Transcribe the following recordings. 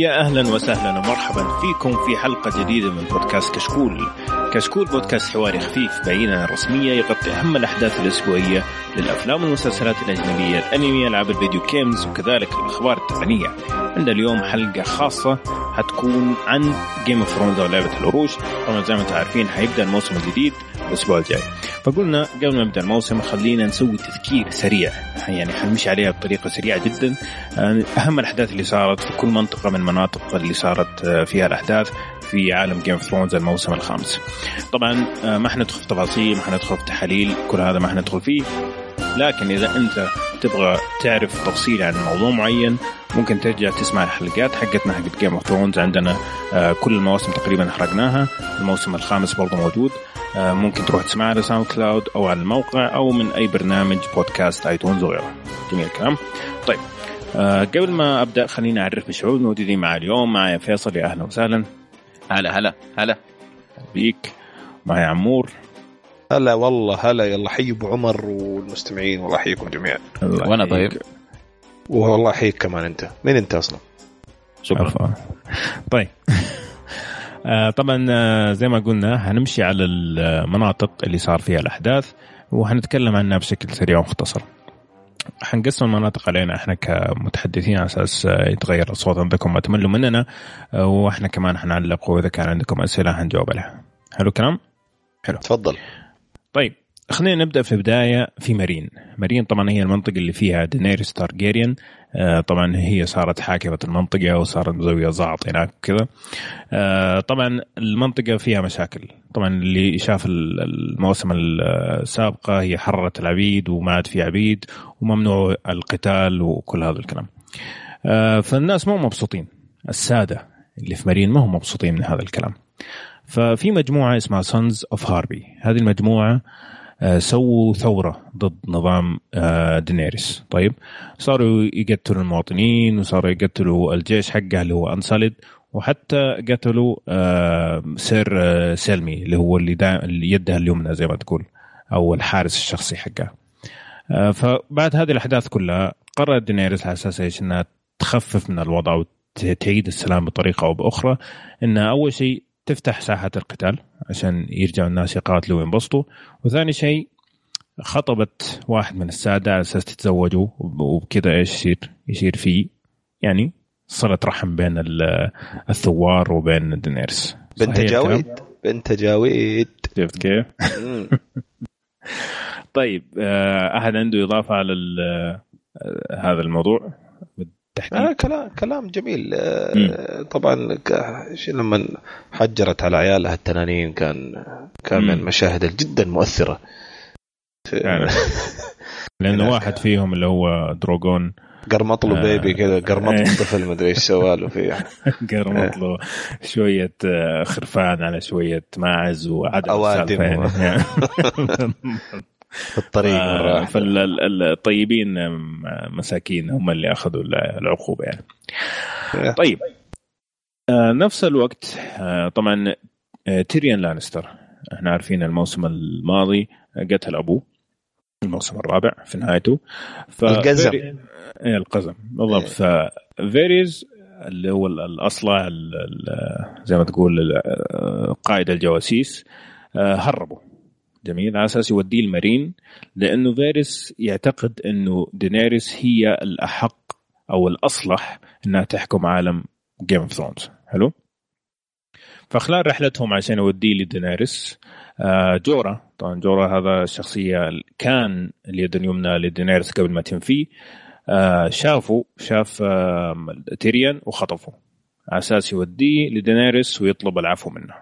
يا أهلا وسهلا ومرحبا فيكم في حلقة جديدة من بودكاست كشكول. كشكول بودكاست حواري خفيف بعيدا عن الرسميه يغطي أهم الأحداث الأسبوعية للأفلام والمسلسلات الأجنبية، الأنمي، ألعاب الفيديو games وكذلك الأخبار التقنية. عندنا اليوم حلقة خاصة حتكون عن Game of Thrones أو لعبه العروش، طبعا زي ما أنتم عارفين حيبدأ الموسم الجديد الأسبوع الجاي. فقلنا قبل ما نبدا الموسم خلينا نسوي تذكير سريع يعني حنمشي عليها بطريقة سريعة جدا أهم الأحداث اللي صارت في كل منطقة من المناطق اللي صارت فيها الأحداث في عالم Game of Thrones الموسم الخامس. طبعا ما حندخل في تفاصيل ما حندخل في تحاليل كل هذا ما حندخل فيه لكن إذا أنت تبغى تعرف تفصيل عن موضوع معين ممكن ترجع تسمع الحلقات حقتنا حقت Game of Thrones عندنا كل المواسم تقريبا حرقناها الموسم الخامس برضه موجود. ممكن تروح تسمعها على SoundCloud أو على الموقع أو من أي برنامج بودكاست iTunes وغيره جميل الكلام. طيب أه قبل ما أبدأ خليني أعرف بالشعوب الموجودين معي اليوم. معي فيصل يا أهلا وسهلا. هلا هلا هلا. بيك. معي عمور. هلا والله هلا يلا حي أبو عمر والمستمعين والله أحييكم جميعا. وأنا طيب. والله أحييك كمان أنت. مين أنت أصلا؟ شكرا. طيب. آه طبعا آه زي ما قلنا هنمشي على المناطق اللي صار فيها الأحداث وهنتكلم عنها بشكل سريع ومختصر. حنقسم المناطق علينا إحنا كمتحدثين على أساس يتغير الصوت عندكم. ما تملوا مننا وإحنا كمان حنعلق وإذا كان عندكم أسئلة حنجاوب عليها. حلو الكلام؟ حلو. تفضل. طيب خلينا نبدأ في البدايه في مارين. مارين طبعا هي المنطقة اللي فيها دينيريس تارجيريان. آه طبعا هي صارت حاكمة المنطقة وصارت مزوية زيطة هناك كذا آه طبعا المنطقة فيها مشاكل. طبعا اللي شاف المواسم السابقه هي حررت العبيد وما عاد في عبيد وممنوع القتال وكل هذا الكلام. آه فالناس مو مبسوطين. السادة اللي في ميرين ما هم مبسوطين من هذا الكلام. ففي مجموعة اسمها Sons of Harpy هذه المجموعة سووا ثورة ضد نظام دينيريس طيب صاروا يقتلوا المواطنين وصاروا يقتلوا الجيش حقه اللي هو Unsullied وحتى قتلوا سير سيلمي اللي هو اللي, يده اليمنى زي ما تقول أو الحارس الشخصي حقه. فبعد هذه الأحداث كلها قررت دينيريس على أساس إيش؟ إنها تخفف من الوضع وتعيد السلام بطريقة أو بأخرى إنها أول شيء تفتح ساحة القتال عشان يرجعوا الناس يقاتلوا وينبسطوا وثاني شيء خطبت واحد من السادة على أساس تتزوجوا وبكذا إيش يصير؟ يصير في يعني صلة رحم بين الثوار وبين دينيرس. بنت جاويد؟ بنت جاويد. شفت كيف؟ طيب أحد عنده إضافة على هذا الموضوع؟ بالتحديد. آه كلام كلام جميل. آه طبعا لما حجرت على عيالها التنانين كان كان من المشاهد جدا مؤثرة. يعني لأنه واحد فيهم اللي هو دروغون. قرمط له بيبي كذا قرمط له طفل ما ادري إيش سوى له فيه قرمط له شوية خرفان على شوية ماعز وعدم أوادم. في الطريق آه فالطيبين مساكين هم اللي أخذوا العقوبة يعني. طيب. آه نفس الوقت آه طبعا تيريان لانستر. إحنا عارفين الموسم الماضي قتل أبوه. الموسم الرابع في نهايته. ف القزم. إيه القزم. بالضبط. ففيريز اللي هو الأصلع زي ما تقول قائد الجواسيس هربوا. جميل على أساس يوديه الميرين لأنه فيريس يعتقد أنه دينيريس هي الأحق أو الأصلح إنها تحكم عالم Game of Thrones حلو؟ فخلال رحلتهم عشان يوديه لدينيريس جورا طبعا جورا هذا الشخصية كان اليد اليمنى لدينيريس قبل ما تنفيه شافوا شاف تيريان وخطفه على أساس يوديه لدينيريس ويطلب العفو منه.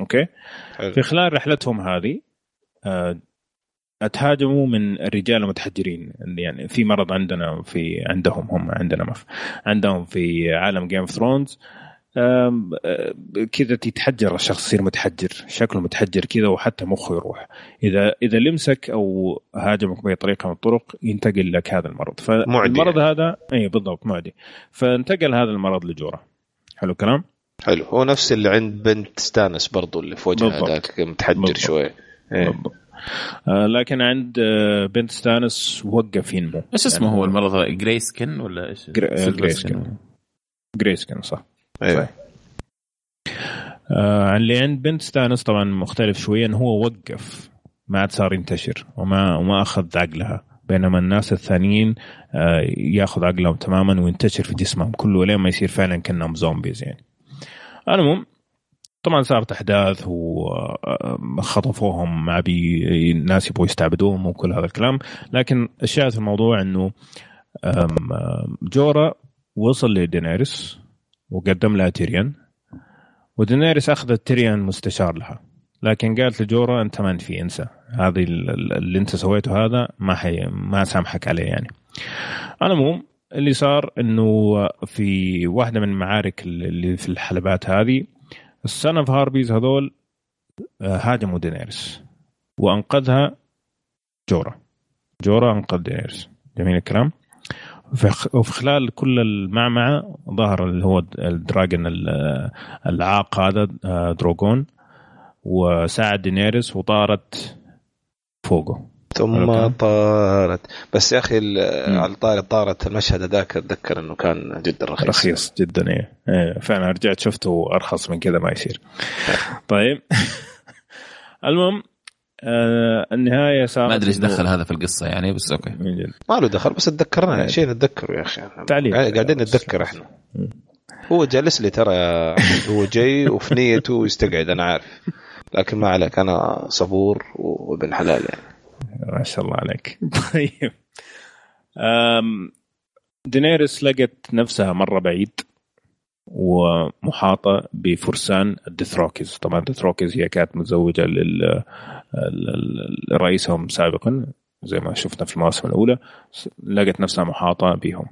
Okay؟ حلو. في خلال رحلتهم هذه أتهاجموا من الرجال المتحجرين. يعني في مرض عندنا في عندهم هم عندنا مف عندهم في عالم Game of Thrones كذا تتحجر الشخص يصير متحجر شكله متحجر كذا وحتى مخه يروح. إذا إذا لمسك أو هاجمك بأي طريقة من الطرق ينتقل لك هذا المرض. فالمرض هذا إي بالضبط معدي. فانتقل هذا المرض لجوره حلو الكلام؟ حلو. هو نفس اللي عند بنت ستانس برضو اللي في وجهها ذاك متحجر شوي. إيه. آه لكن عند آه بنت ستانس وقف ينمو. إيش اسمه يعني هو المرض grey skin ولا إيش؟ Grey skin grey skin صح. أيوه. آه اللي عند بنت ستانس طبعا مختلف شوية انه هو وقف ما عاد صار ينتشر وما وما أخذ عقلها. بينما الناس الثانيين آه يأخذ عقلهم تماما وينتشر في جسمهم. كله لين ما يصير فعلا كأنهم zombies يعني. المهم طبعا صارت أحداث وخطفوهم ما بي الناس يبغوا يستعبدوهم وكل هذا الكلام. لكن الشاهد في الموضوع إنه جورا وصل لدينيريس وقدم لها تيريان. ودينيريس أخذت تيريان مستشار لها. لكن قالت لجورا أنت ما في إنسى. هذه ال- ال- اللي أنت سويته هذا ما حي ما سامحك عليه يعني. على العموم اللي صار إنه في واحدة من المعارك اللي في الحلبات هذه ال Sons of Harpies هذول آه، هاجموا دينيريس. وأنقذها جورا. جورا أنقذ دينيريس. جميل الكلام. في- وفي خلال كل المعمعة ظهر اللي هو ال dragon ال- العاق هذا آه، دروغون وساعد دينيريس وطارت فوقه ثم okay. طارت بس يا أخي. على طاري طارت المشهد ذاك أتذكر إنه كان جدا رخيص رخيص جدا إيه إيه، فعلا رجعت شفته ارخص من كذا ما يصير طيب المهم آه النهاية صارت ما أدري إيش دخل هذا في القصة يعني بس okay يعني. من جد ما له دخل بس تذكرنا إيه. شيء نتذكره يا أخي تعليق. قاعدين نتذكر إحنا. هو جالس لي ترى هو جاي وفي نيته يستقعد أنا عارف لكن ما عليك أنا صبور وابن حلال يعني ما شاء الله عليك. طيب. أم، دينيريس لقت نفسها مرة بعيد ومحاطة بفرسان الدوثراكيز طبعا الدوثراكيز هي كانت متزوجة لل لرئيسهم سابقا زي ما شفنا في المواسم الأولى لقت نفسها محاطة بهم.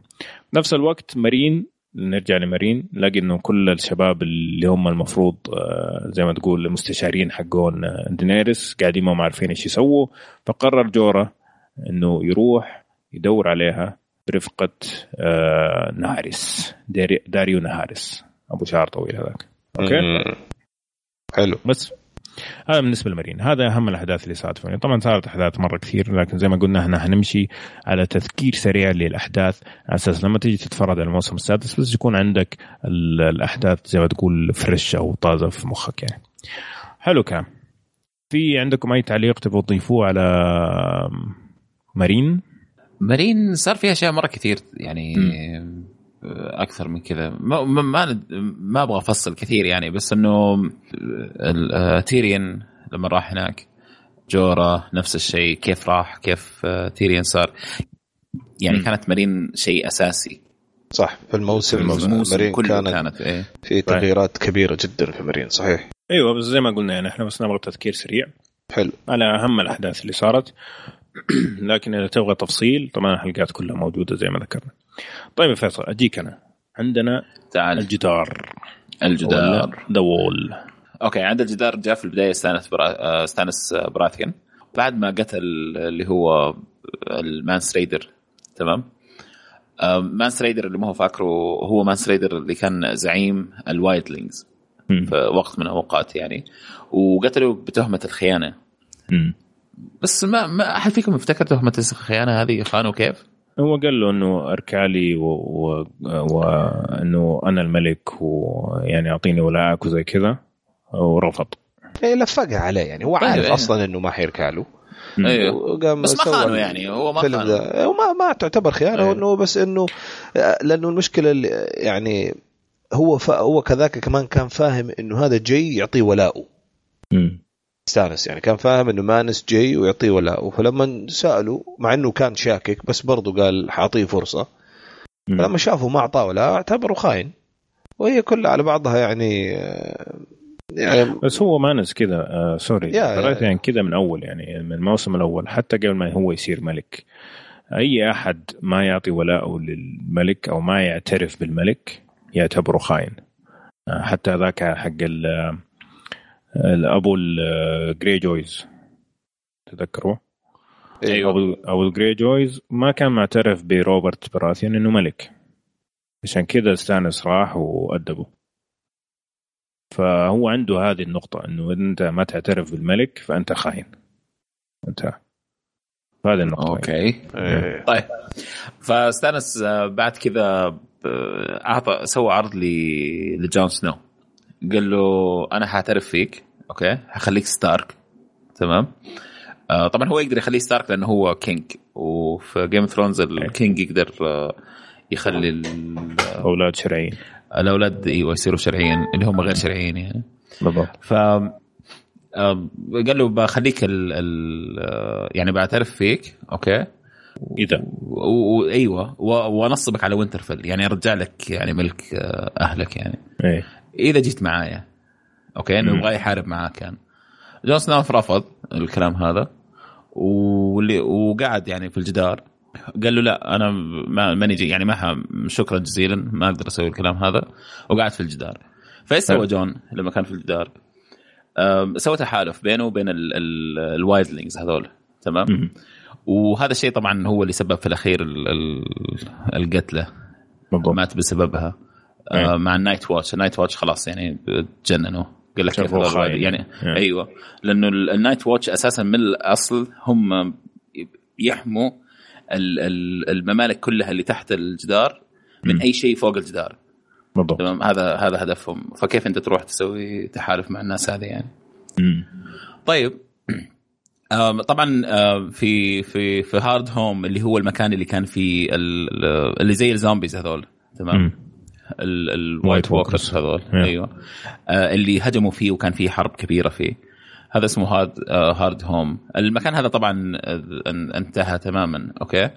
نفس الوقت مارين نرجع لمارين لقى إنه كل الشباب اللي هم المفروض آه، زي ما تقول المستشارين حقون آه، دينيريس قاعدين ما عارفين إيش يسووا. فقرر جورا إنه يروح يدور عليها برفقة آه، نهارس داري- داريو نهارس أبو شعر طويل هذاك. Okay. حلو. بس. هذا بالنسبة لمارين هذا أهم الأحداث اللي صارت في طبعا صارت أحداث مرة كثير لكن زي ما قلنا إحنا حنمشي على تذكير سريع للأحداث على أساس لما تيجي تتفرج على الموسم السادس بس يكون عندك ال- الأحداث زي ما تقول fresh أو طازة في مخك يعني. حلو كلام. في عندكم أي تعليق تبغوا تضيفوه على مارين؟ مارين صار فيها أشياء مرة كثير يعني أكثر من كذا. ما ما ما, أبغى أفصل كثير يعني بس إنه ال- آه، تيريان لما راح هناك جورا نفس الشيء كيف راح كيف آه، تيريان صار. يعني مم. كانت مارين شيء أساسي. صح في الموسم, الموسم مارين كانت, كانت إيه. في تغييرات كبيرة جدا في مارين صحيح. أيوه بس زي ما قلنا يعني إحنا بس نبغى تذكير سريع. حلو. على أهم الأحداث اللي صارت. لكن إذا تبغى تفصيل طبعا الحلقات كلها موجودة زي ما ذكرنا. طيب يا فيصل اجيك أنا. عندنا تعال. الجدار. الجدار. The Wall Okay عند الجدار جاء في البداية ستانس برا... آه، ستانس آه، براثيان بعد ما قتل اللي هو المانس رايدر تمام؟ آه، مانس رايدر اللي ما هو فاكره هو مانس رايدر اللي كان زعيم ال Wildlings في وقت من الاوقات يعني. وقتلوا بتهمة الخيانة. بس ما ما أحد فيكم يفتكر تهمة الخيانة هذه خانوا كيف؟ هو قال له إنه اركع لي وانه و... وإنه أنا الملك ويعني أعطيني ولاءك وزي كذا ورفض. إيه لفقها عليه يعني. هو طيب، عارف إيه. أصلا إنه ما حيركع له. أيوه بس ما خانوا يعني هو ما خانوا ده. وما ما تعتبر خيانة أيوه. إنه بس إنه لأنه المشكلة اللي يعني هو ف... هو كذاك كمان كان فاهم إنه هذا جاي يعطيه ولاءه. ستانس يعني كان فاهم إنه مانس جاي ويعطيه ولاءه فلما سألوا مع إنه كان شاكك بس برضه قال حاعطيه فرصة. فلما شافوا ما أعطاه ولاء اعتبره خاين. وهي كلها على بعضها يعني يعني بس هو مانس كذا آه sorry. يعني كذا من أول يعني من الموسم الأول حتى قبل ما هو يصير ملك. أي أحد ما يعطي ولاءه للملك أو ما يعترف بالملك يعتبره خاين. آه حتى ذاك حق ال- الأبو ال Greyjoys تذكروا أيوه. ابو أبو ال Greyjoys ما كان معترف بروبرت براثيون إنه ملك. عشان كذا ستانس راح وأدبه. فهو عنده هذه النقطة إنه إذا أنت ما تعترف بالملك فأنت خاين. انتهى. هذه النقطة. okay. إيه. طيب. فستانس آه، بعد كذا أعطى سوى عرض لجون سنو. قال له أنا حاعترف فيك okay؟ حخليك ستارك تمام؟ آه طبعا هو يقدر يخليه ستارك لأنه هو king وفي Game of Thrones ال king يقدر آه يخلي الاولاد شرعيين. الأولاد أيوه يصيروا شرعيين اللي هم غير شرعيين يعني. بالضبط. ف قال له بخليك ال ال يعني بعترف فيك okay؟ اذا أيوه ونصبك على وينترفيل يعني أرجع لك يعني ملك أهلك يعني. إيه. إذا جيت معايا. okay إنه يبغى يحارب معاه كان جون سنو رفض الكلام هذا واللي وقعد يعني في الجدار. قال له لا أنا ما ماني جاي يعني ما شكرا جزيلا ما أقدر أسوي الكلام هذا. وقعد في الجدار. فايش سوى جون لما كان في الجدار؟ سوى تحالف بينه وبين ال Wildlings هذول تمام؟ وهذا الشيء طبعا هو اللي سبب في الأخير القتلة. مات بسببها. آه مع ال Night's Watch ال Night's Watch خلاص يعني تجننوا قال لك يعني yeah. أيوه. لأنه ال Night's Watch أساسا من الأصل هم يحموا الممالك كلها اللي تحت الجدار من م. أي شيء فوق الجدار. بالضبط. تمام؟ هذا هذا هدفهم. فكيف أنت تروح تسوي تحالف مع الناس هذه يعني؟ م. طيب. طبعا في في في Hardhome اللي هو المكان اللي كان فيه اللي زي ال zombies هذول. تمام؟ ال White Walkers هذول. أيوه. آه اللي هجموا فيه وكان فيه حرب كبيرة فيه. هذا اسمه Hard آه Hardhome. المكان هذا طبعا انتهى تماما okay؟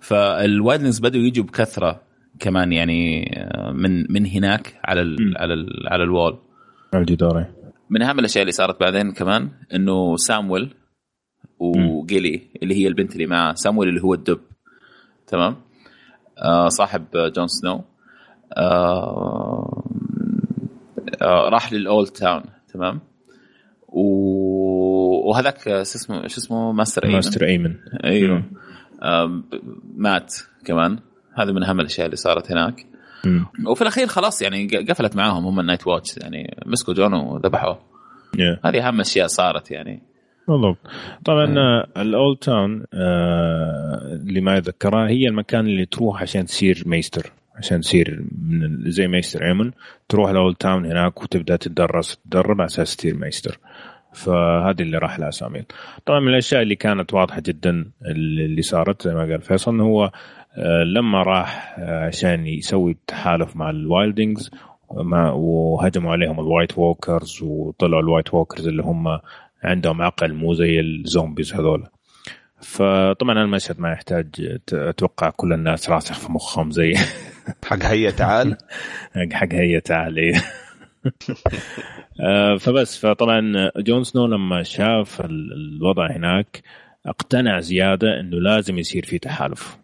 فال Wildlings بدوا يجوا بكثرة كمان يعني من من هناك على ال على ال على ال wall على الجدار من أهم الأشياء اللي صارت بعدين كمان إنه سامويل وجيلي اللي هي البنت اللي معه سامويل اللي هو الدب. تمام؟ آه صاحب جون سنو. آه آه راح لل Oldtown تمام؟ وهذاك شو اسمه شو اسمه؟ Maester أيمن. Maester أيمن. أيوه. آه مات كمان. هذا من أهم الأشياء اللي صارت هناك. مم. وفي الأخير خلاص يعني قفلت معاهم هم ال Night's Watch يعني مسكوا جون وذبحوه. Yeah. هذه أهم أشياء صارت يعني. بالضبط طبعا ال Oldtown اللي ما يذكرها هي المكان اللي تروح عشان تصير maester. عشان تصير من زي Maester ايمون تروح ال Oldtown هناك وتبدأ تدرس تدرب على أساس تصير maester فهذه اللي راح لها سامويل. طبعا من الأشياء اللي كانت واضحة جدا اللي صارت زي ما قال فيصل هو لما راح عشان يسوي تحالف مع ال Wildlings وهجموا عليهم ال White Walkers وطلعوا ال White Walkers اللي هم عندهم عقل مو زي ال zombies هذول. فطبعا المشهد ما يحتاج أتوقع كل الناس راسخ في مخهم زي حق هيا تعال حق هيا تعال إيه. فبس فطبعا جون سنو لما شاف الوضع هناك اقتنع زيادة إنه لازم يصير في تحالف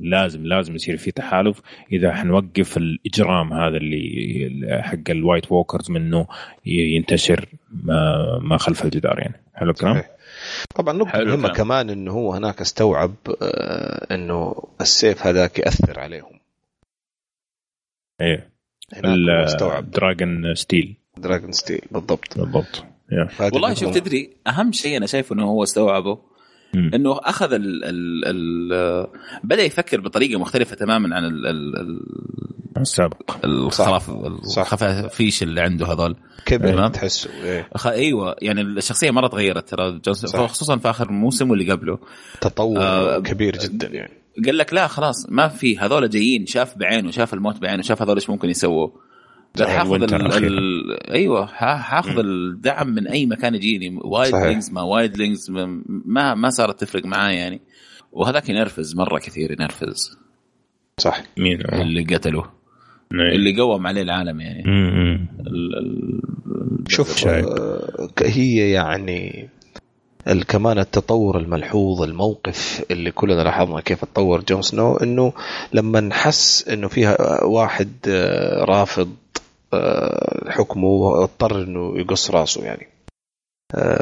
لازم لازم يصير في تحالف إذا حنوقف الإجرام هذا اللي حق ال White Walkers منه ينتشر ما, ما خلف الجدار يعني حلو الكلام؟ طبعا نقطة مهمة كمان إنه هو هناك استوعب آه إنه السيف هذاك يأثر عليهم. إيه. استوعب. dragon steel dragon steel بالضبط. بالضبط. والله شوف تدري أهم شيء أنا شايفه إنه هو استوعبه إنه أخذ ال ال ال بدأ يفكر بطريقة مختلفة تماما عن ال ال السابق. الخلاف الخفافيش اللي عنده هذول. كبر تحسه إيه. أيوه يعني الشخصية مره تغيرت ترى خصوصا في آخر موسم واللي قبله. تطور آه كبير جدا يعني. قال لك لا خلاص ما في هذول جايين شاف بعينه شاف الموت بعينه شاف هذول إيش ممكن يسووا. حاخذ ال... ال... أيوه حاخذ الدعم من أي مكان يجيني Wildlings ما Wildlings ما ما صارت تفرق معاه يعني. وهذاك ينرفز مرة كثير ينرفز. صح. مين؟ اللي قتله نعم. اللي قوم عليه العالم يعني. ال... ال... شوف آه هي يعني كمان التطور الملحوظ الموقف اللي كلنا لاحظنا كيف تطور جون سنو إنه لما نحس إنه فيها واحد رافض حكمه اضطر إنه يقص راسه يعني.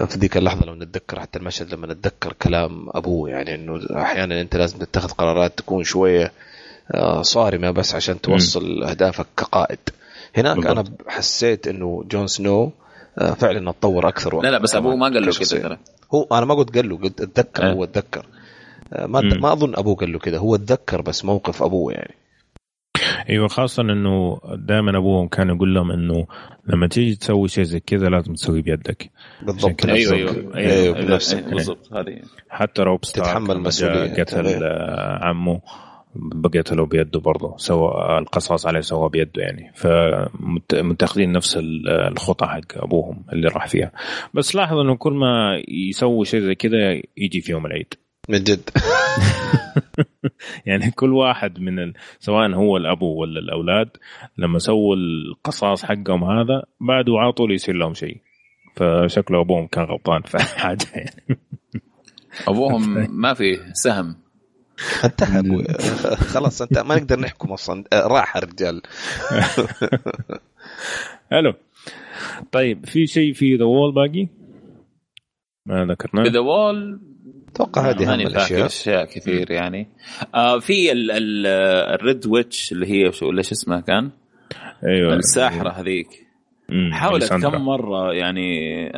في ذيك اللحظة لو نتذكر حتى المشهد لما نتذكر كلام أبوه يعني إنه أحيانا أنت لازم تتخذ قرارات تكون شوية صارمة بس عشان توصل أهدافك كقائد. هناك بالضبط. أنا حسيت إنه جون سنو فعلا اتطور أكثر لا لا بس أبوه ما قال له كذا ترى هو أنا ما قلت قال له قلت أتذكر هو أتذكر. ما م. ما أظن أبوه قال له كذا هو أتذكر بس موقف أبوه يعني. أيوه خاصة إنه دائما أبوهم كان يقول لهم إنه لما تيجي تسوي شيء زي كذا لازم تسويه بيدك. بالضبط. أيوه أيوه. أيوه, أيوة, أيوة بنفسك بالضبط هذه. حتى روب تتحمل مسؤوليه قتل عمه. بقتله بيده برضه سوى القصاص عليه سوى بيده يعني. فمتاخذين نفس الخطى حق أبوهم اللي راح فيها. بس لاحظ إنه كل ما يسووا شيء زي كذا يجي في يوم العيد. من جد. يعني كل واحد من ال... سواء هو الابو ولا الأولاد لما سووا القصاص حقهم هذا بعده على طول يصير لهم شيء. فشكله أبوهم كان غلطان في حاجة يعني. أبوهم ما في سهم. انتهى خلاص انت ما نقدر نحكم أصلا. راح الرجال. حلو. طيب في شيء في the Wall باقي؟ ما ذكرناه the Wall أتوقع هذه أهم الأشياء. أشياء كثير يعني. آه في ال Red Witch اللي هي شو ولا اسمها كان؟ أيوه. الساحرة هذيك. حاولت كم مرة يعني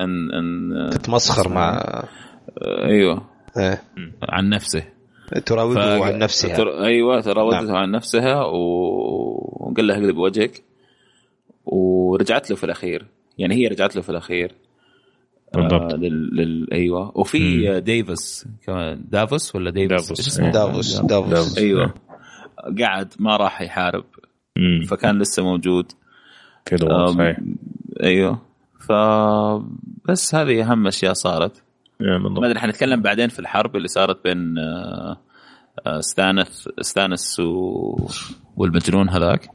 ان ان تتمسخر مع آه، أيوه. إيه. عن نفسه تراوده عن نفسها. تر... أيوه تراودته نعم. عن نفسها وقال لها اقلب وجهك. ورجعت له في الأخير. يعني هي رجعت له في الأخير. بالضبط. آه لل... لل... أيوه. وفي مم. ديفيس كمان. دافوس ولا ديفيس؟ دافوس. دافوس, دافوس. أيوه. قعد ما راح يحارب. مم. فكان لسه موجود. كذا صحيح. أيوه. ف بس هذه أهم أشياء صارت. ما أدري حنتكلم بعدين في الحرب اللي صارت بين آه، آه، ستانس ستانس و... والمجنون هذاك.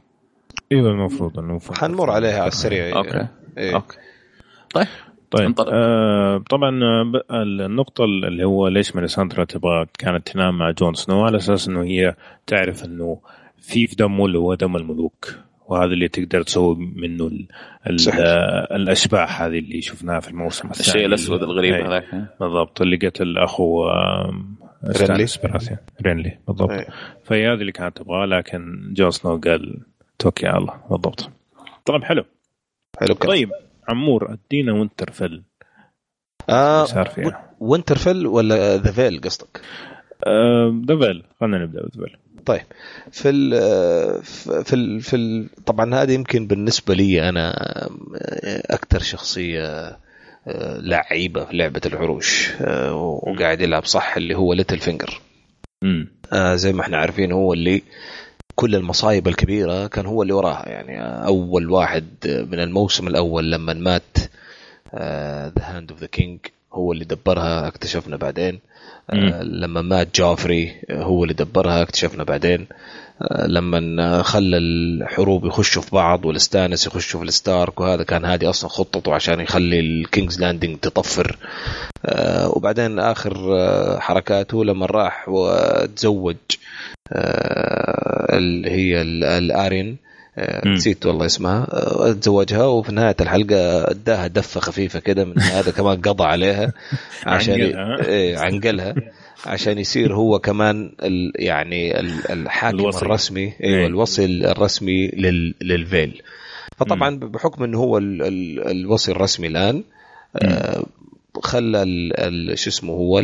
أيوه المفروض انه حنمر عليها على السريع. أوكي. إيه. أوكي. طيب. طيب آه طبعا آه، النقطة اللي هو ليش ميليساندرا تبغى كانت تنام مع جون سنو على أساس إنه هي تعرف إنه في في دمه اللي هو دم الملوك. وهذا اللي تقدر تسوي منه ال ال الأشباح هذه اللي شفناها في الموسم الثاني. الشيء الأسود الغريب هذاك. بالضبط اللي قتل أخو رينلي؟ رينلي بالضبط. أيه. فهي هذه اللي كانت تبغاه لكن جون سنو قال توكي على الله بالضبط. طيب حلو. حلو كده. طيب عمور ادينا وينترفيل. آه وينترفيل ولا ذا فيل قصدك؟ ذا فيل. خلينا نبدأ ب the Vale. طيب في ال في ال في ال طبعا هذه يمكن بالنسبة لي أنا أكثر شخصية آه، لعيبة في لعبة العروش آه، وقاعد يلعب صح اللي هو ليتل فينجر آه زي ما إحنا عارفين هو اللي كل المصايب الكبيرة كان هو اللي وراها. يعني أول واحد من الموسم الأول لما مات the Hand of the King هو اللي دبرها اكتشفنا بعدين. آه لما مات جوفري هو اللي دبرها اكتشفنا بعدين. آه لما خلى الحروب يخشوا في بعض والستانس يخشوا في الستارك وهذا كان هذه أصلا خطته عشان يخلي الكينجز لاندنج تطفر. آه وبعدين آخر آه حركاته لما راح وتزوج آه، اللي هي الارين آه، نسيت والله اسمها. آه، تزوجها وفي نهاية الحلقة اداها دفة خفيفة كده من هذا كمان قضى عليها عشان إيه عنقلها عشان يصير هو كمان ال يعني الحاكم الوصي. الرسمي. أيوه. الوصي الرسمي للفيل. فطبعا بحكم انه هو الوصي الرسمي الآن خلى شو اسمه هو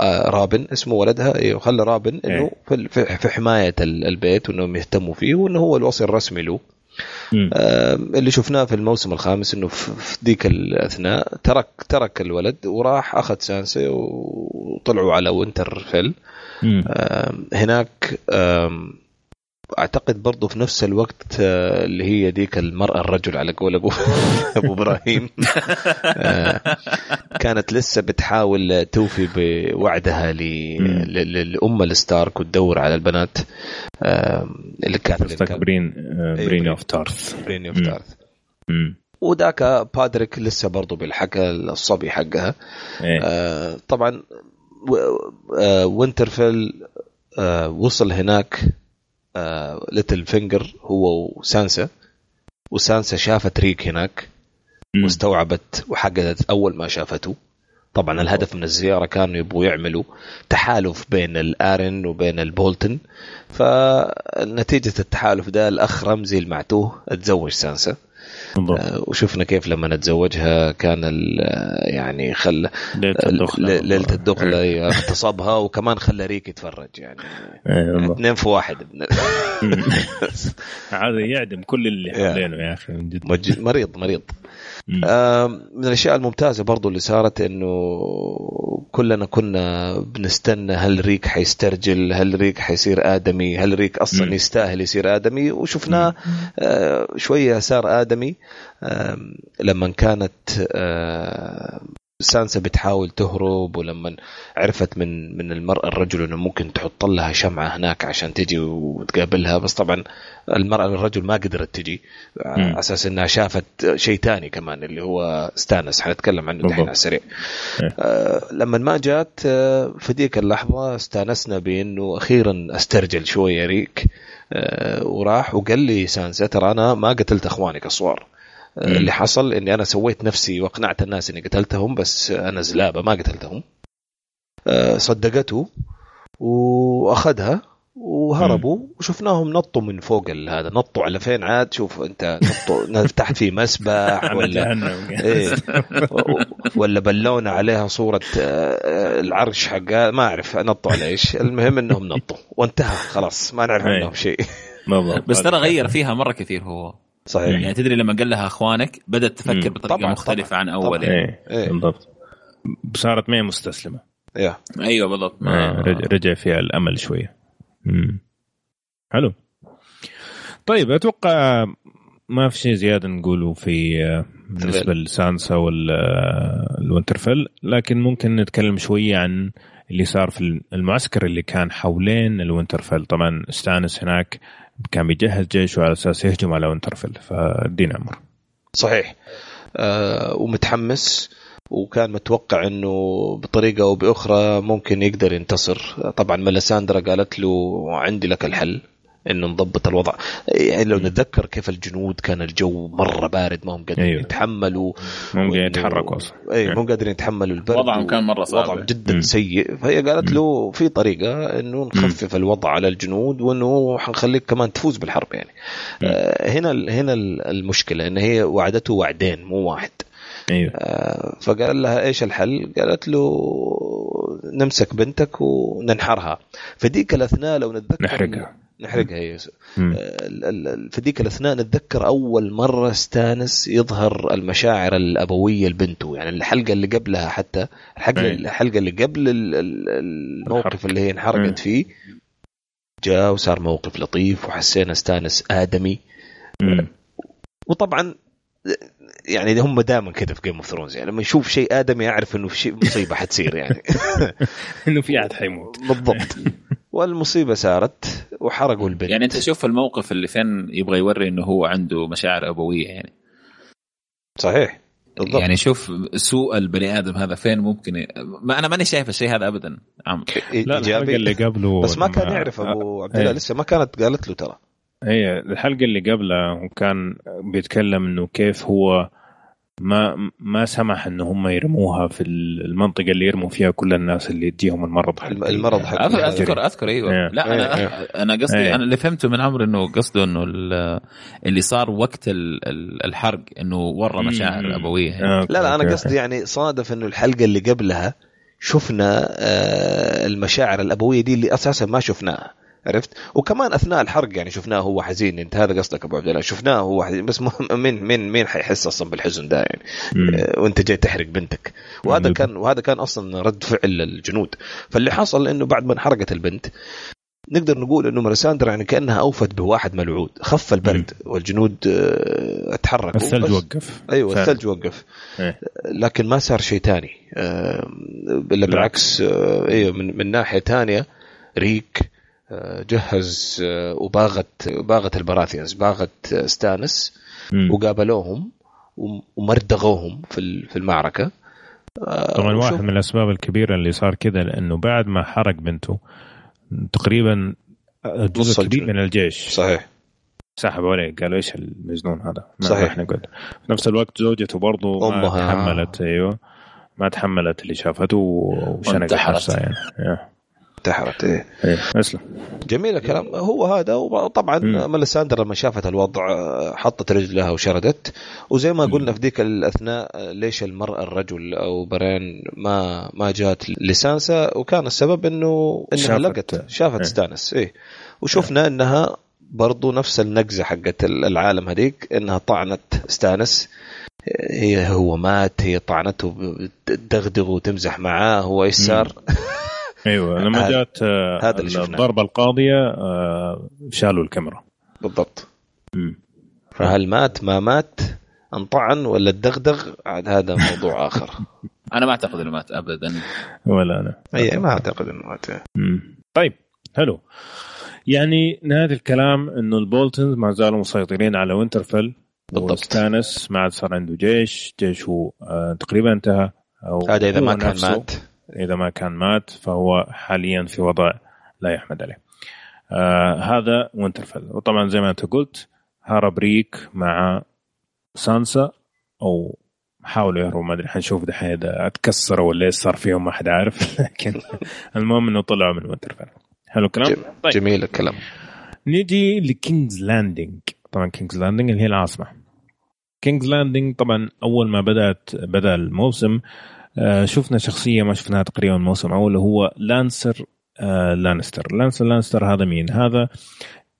آه، رابن اسمه ولدها أيوه خلى رابن إنه إيه. في حماية البيت وإنهم يهتموا فيه وإنه هو الوصي الرسمي له. آه اللي شفناه في الموسم الخامس إنه في ذيك الأثناء ترك ترك الولد وراح أخذ سانسا وطلعوا على وينترفيل آه هناك آه أعتقد برضه في نفس الوقت آه، اللي هي ديك المرأة الرجل على قول أبو أبو إبراهيم. آه، كانت لسه بتحاول توفي بوعدها لام الستارك وتدور على البنات. آه، اللي كانت برين برين of تارث. برين of تارث. وذاك بادريك لسه برضه بالحكى الصبي حقها. إيه. طبعا وينترفيل وصل هناك. ليتل فينجر هو وسانسا. وسانسا شافت ريك هناك واستوعبت وحققت أول ما شافته. طبعا الهدف من الزيارة كانوا يبغوا يعملوا تحالف بين الارن وبين البولتن. فنتيجة التحالف ده الأخ رمزي المعتوه تزوج سانسا. آه وشفنا كيف لما اتزوجها كان يعني خلى ليلة الدخلة. إيه. اغتصبها وكمان خلى ريك يتفرج يعني إيه، اثنين في واحد. هذا يعدم كل اللي حوالينه يا أخي من جد. مريض مريض. من الأشياء الممتازة برضو اللي صارت إنه كلنا كنا بنستنى هل ريك حيسترجل هل ريك حيصير آدمي هل ريك أصلا يستاهل يصير آدمي؟ وشفناه آه، شوية صار آدمي لما كانت سانسا بتحاول تهرب ولما عرفت من من المرأة الرجل إنه ممكن تحط لها شمعة هناك عشان تجي وتقابلها بس طبعا المرأة الرجل ما قدرت تجي على أساس إنها شافت شيء ثاني كمان اللي هو استانس حنتكلم عنه الحين على السريع. إيه. آه لما ما جات آه في ذيك اللحظة استانسنا بإنه أخيرا استرجل شوية ريك آه وراح وقال لي سانسا ترى أنا ما قتلت إخوانك الصغار. اللي حصل إني أنا سويت نفسي وأقنعت الناس إني قتلتهم بس أنا زلابة ما قتلتهم. آه، صدقته وأخذها وهربوا. وشفناهم نطوا من فوق هذا نطوا على فين عاد؟ شوف أنت نطوا تحت في مسبح ولا إيه. ولا بلونا عليها صورة آه، العرش حق ما أعرف نطوا على إيش. المهم إنهم نطوا وانتهى خلاص ما نعرف عنهم شيء. بس ترى غير فيها مرة كثير هو. صحيح يعني تدري لما قال لها اخوانك بدأت تفكر بطريقة طبعًا مختلفة طبعًا. عن اول يعني. إيه. إيه. بالضبط صارت ما مستسلمة yeah. أيوه بالضبط آه. رجع فيها الأمل شوية مم. حلو طيب أتوقع ما في شيء زيادة نقوله في بالنسبة لسانسا والوينترفيل لكن ممكن نتكلم شوية عن اللي صار في المعسكر اللي كان حولين الوينترفيل طبعا استانس هناك كان بيجهز جيشه على أساس يهجم على وينترفيل فدينا أمر. صحيح. آه ومتحمس وكان متوقع إنه بطريقة أو بأخرى ممكن يقدر ينتصر. طبعا ملساندرا قالت له عندي لك الحل. إنه نضبط الوضع. يعني لو نتذكر كيف الجنود كان الجو مرة بارد ما هم قادرين أيوه. يتحملوا. ما هم قادرين يتحركوا أصلا. اي ما هم قادرين يتحملوا البرد وضعهم كان مرة صعب. وضعهم جدا م. سيء. فهي قالت له في طريقة إنه نخفف م. الوضع على الجنود وإنه حنخليك كمان تفوز بالحرب يعني. آه هنا هنا المشكلة إن هي وعدته وعدين مو واحد. أيوه. آه فقال لها إيش الحل؟ قالت له نمسك بنتك وننحرها. فديك الأثناء لو نتذكر نحرقها. نحرقها هي. آه، في ذيك الأثناء نتذكر أول مرة استانس يظهر المشاعر الأبوية لبنته يعني الحلقة اللي قبلها حتى الحلقة الحلقة اللي قبل الموقف اللي هي انحرقت فيه جاء وصار موقف لطيف وحسينا استانس آدمي. وطبعا يعني هم دائما كذا في Game of Thrones يعني لما يشوف شيء آدمي يعرف إنه في شيء مصيبة حتصير يعني. إنه في أحد حيموت. بالضبط. والمصيبة صارت وحرقوا البنت. يعني أنت تشوف الموقف اللي فين يبغى يوري إنه هو عنده مشاعر أبوية يعني. صحيح. بالضبط. يعني شوف سوء البني آدم هذا فين ممكن ي... ما أنا ماني شايف الشيء هذا ابدا. عم. لا إيجابي. اللي قبله بس ما كان يعرف أبو عبد الله لسه ما كانت قالت له ترى. هي الحلقة اللي قبلها وكان بيتكلم إنه كيف هو ما ما سمح إن هم يرموها في المنطقة اللي يرموا فيها كل الناس اللي تجيهم المرض حق المرض حق اذكر اذكر أيوه yeah. لا أنا yeah. أنا قصدي yeah. أنا اللي فهمته من عمرو إنه قصده إنه اللي صار وقت الحرق إنه ورى مشاعر أبوية يعني. لا لا أنا قصدي يعني صادف إنه الحلقة اللي قبلها شفنا آه، المشاعر الأبوية دي اللي أساسا ما شفناها عرفت؟ وكمان أثناء الحرق يعني شفناه هو حزين أنت هذا قصدك أبو عبد الله شفناه هو حزين بس مين مين مين حيحس أصلا بالحزن ده يعني؟ آه وأنت جاي تحرق بنتك. وهذا كان وهذا كان أصلا رد فعل الجنود. فاللي حصل إنه بعد ما انحرقت البنت نقدر نقول إنه مرساندرا يعني كأنها أوفت بواحد ملعود خف البرد مم. والجنود آه تحركوا الثلج وقف. أيوه الثلج وقف. إيه. لكن ما صار شيء ثاني آه بالعكس أيوه من, من ناحية ثانية ريك جهز آه، وباغت باغت البراثيانز باغت ستانس وقابلوهم ومردغوهم في في المعركة. آه، طبعا واحد من الأسباب الكبيرة اللي صار كذا لأنه بعد ما حرق بنته تقريبا جزء كبير من الجيش صحيح. سحبوا عليه قالوا إيش المجنون هذا؟ ما صحيح. نقول في نفس الوقت زوجته برضه ما تحملت أيوه ما تحملت اللي شافته وشنقت نفسها يعني. انحرقت إيه, إيه. اسلم جميل الكلام. هو هذا وطبعا ملساندر لما شافت الوضع حطت رجلها وشردت. وزي ما قلنا في ذيك الأثناء ليش المرأة الرجل أو برين ما ما جات لسانسا وكان السبب إنه إنها شافت لقت شافت إيه. ستانس إيه. وشفنا إنها برضو نفس النقزة حقت العالم هذيك إنها طعنت ستانس. هي هو مات هي طعنته تدغدغ وتمزح معاه هو إيش صار؟ أيوه لما جات آه، هذا اللي الضربة القاضية آه، شالوا الكاميرا. بالضبط. مم. فهل مات ما مات؟ انطعن ولا الدغدغ؟ عاد هذا موضوع آخر. أنا ما أعتقد إنه مات ابدا. ولا أنا. أي ما أعتقد إنه مات. طيب حلو. يعني نهايه الكلام إنه ال Boltons ما زالوا مسيطرين على وينترفيل بالضبط. ستانس ما عاد صار عنده جيش جيشه آه تقريبا انتهى. أو هذا إذا ما كان مات. إذا ما كان مات فهو حاليا في وضع لا يحمد عليه. آه هذا وينترفيل وطبعا زي ما أنت قلت هرب ريك مع سانسا أو حاولوا يهربوا ما أدري حنشوف دحين إذا أتكسروا ولا إيش صار فيهم ما حد عارف. لكن المهم إنه طلعوا من وينترفيل حلو الكلام؟ طيب. جميل الكلام. نيجي لكينجز لاندنج طبعا كينجز لاندنج اللي هي العاصمة. كينجز لاندنج طبعا أول ما بدأت بدأ الموسم آه، شفنا شخصية ما شفناها تقريبا الموسم الأول هو لانسر آه، لانستر. لانسر لانستر هذا مين؟ هذا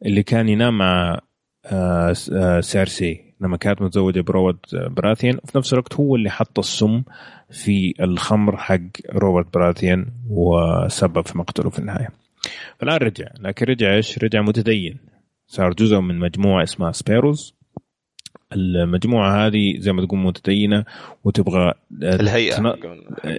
اللي كان ينام مع آه، سيرسي لما كانت متزوجة بروبرت براثيان. وفي نفس الوقت هو اللي حط السم في الخمر حق روبرت براثيان وسبب في مقتله في النهاية. فالآن رجع لكن رجع إيش؟ رجع متدين. صار جزء من مجموعة اسمها سبيروز. المجموعة هذه زي ما تقول متدينة وتبغى آه، الهيئة تن...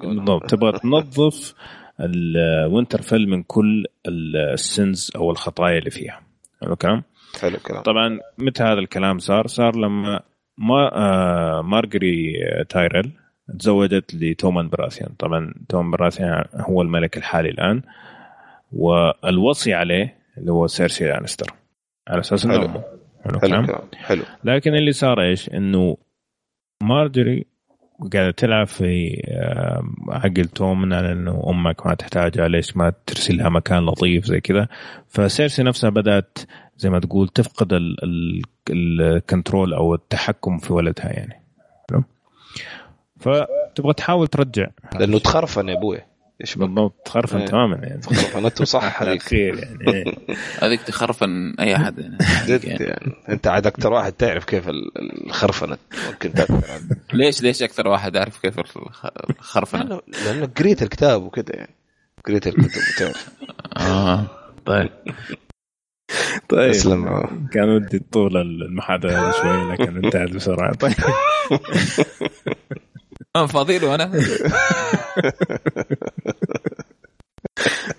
بالضبط تبغى تنظف الوينترفيل من كل ال sins أو الخطايا اللي فيها. حلو الكلام؟ حلو الكلام. طبعا متى هذا الكلام صار؟ صار لما ما آه مارجري تايرل تزوجت لتومان براثيان طبعا تومان براثيان هو الملك الحالي الآن والوصي عليه اللي هو سيرسي لانستر على أساس إنه حلو حلو, حلو. لكن اللي صار إيش؟ إنه مارجري قاعدة تلعب في عقل توم على إنه أمك ما تحتاجها ليش ما ترسل لها مكان لطيف زي كذا. فسيرسي نفسها بدأت زي ما تقول تفقد ال control أو التحكم في ولدها يعني. فتبغى تحاول ترجع. لأنه تخرفن يا أبوي. إيش بالضبط تخرفن إيه. تماما يعني. خرفنته صح. هذيك خير يعني. إيه. هذيك تخرفن أي أحد يعني. جد يعني. يعني. أنت عاد أكثر واحد تعرف كيف الخرفنه ممكن ليش ليش أكثر واحد يعرف كيف الخرفنه؟ لأنه لأنه قريت الكتاب وكذا يعني. قريت الكتب وتعرف. آه. طيب. طيب. اسلم كان ودي طول المحاضره شوي لكن انتهت بسرعة. طيب. أنا فاضي له أنا.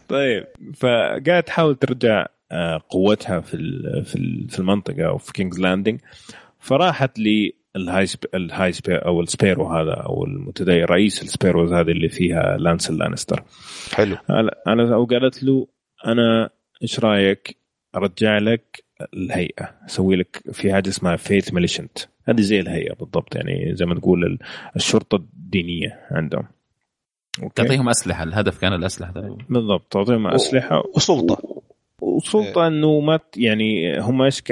طيب فقاعد تحاول ترجع آه، قوتها في في المنطقة أو في كينجز لاندنج فراحت لل High ال High Sp أو ال Sparrow هذا أو المتدين رئيس ال Sparrows هذه اللي فيها لانسل لانستر حلو. أنا وقالت له أنا إيش رأيك أرجع لك الهيئة أسوي لك في حاجة اسمها Faith Militant هذه زي الهيئة بالضبط يعني زي ما تقول الشرطة الدينية عندهم. تعطيهم أسلحة الهدف كان الأسلحة. ده. بالضبط تعطيهم أسلحة. وسلطة. وسلطة إنه ما يعني هم إيش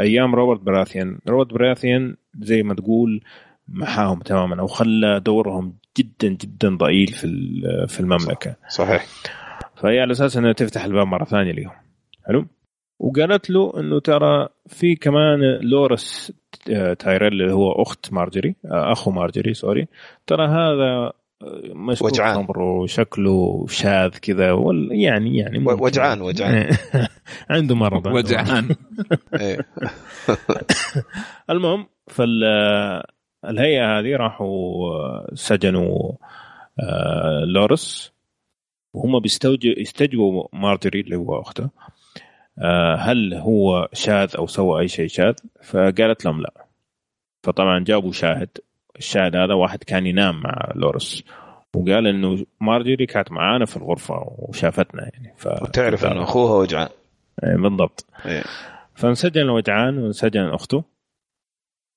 أيام روبرت براثيان. روبرت براثيان زي ما تقول محاهم تماما أو خلى دورهم جدا جدا ضئيل في في المملكة. صحيح. فهي على أساس إنها تفتح الباب مرة ثانية لهم حلو؟ وقالت له إنه ترى في كمان لورس تايريل اللي هو أخت مارجري آه، أخو مارجري sorry. ترى هذا مشكوك وجعان. عمره شكله شاذ كذا يعني يعني وجعان وجعان. عنده مرض وجعان. إيه. المهم فالهيئه هذه راحوا سجنوا آه، لورس وهم بيستوجبوا مارجري اللي هو أخته. آه، هل هو شاذ أو سوى أي شيء شاذ؟ فقالت لهم لا. فطبعا جابوا شاهد. الشاهد هذا واحد كان ينام مع لورس. وقال إنه مارجري كانت معانا في الغرفة وشافتنا يعني. ف... وتعرف إنه أخوها وجعان. إيه بالضبط. إيه. فانسجن وجعان وانسجن أخته.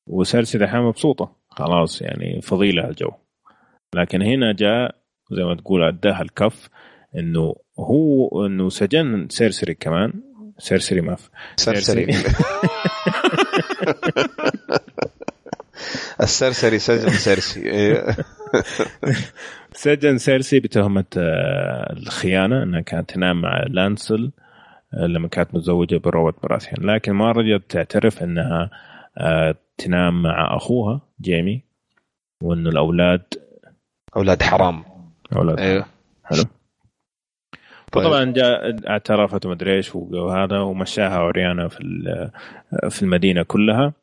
وسيرسي دحين مبسوطة. خلاص يعني فضيلة الجو. لكن هنا جاء زي ما تقول أداها الكف إنه هو إنه سجن سيرسري كمان. سيرسري ما في. سيرسري السرسري سجن سيرسي. سجن سيرسي بتهمة آه، الخيانة أنها كانت تنام مع لانسل آه، لما كانت متزوجة بروبرت براثيان لكن ما رجعت تعترف أنها آه، تنام مع أخوها جيمي وأنه الأولاد أولاد حرام. أولاد أيوه. حلو. طيب. فطبعا جاء اعترفت ومدري إيش وهذا ومشاها عريانه في في المدينة كلها.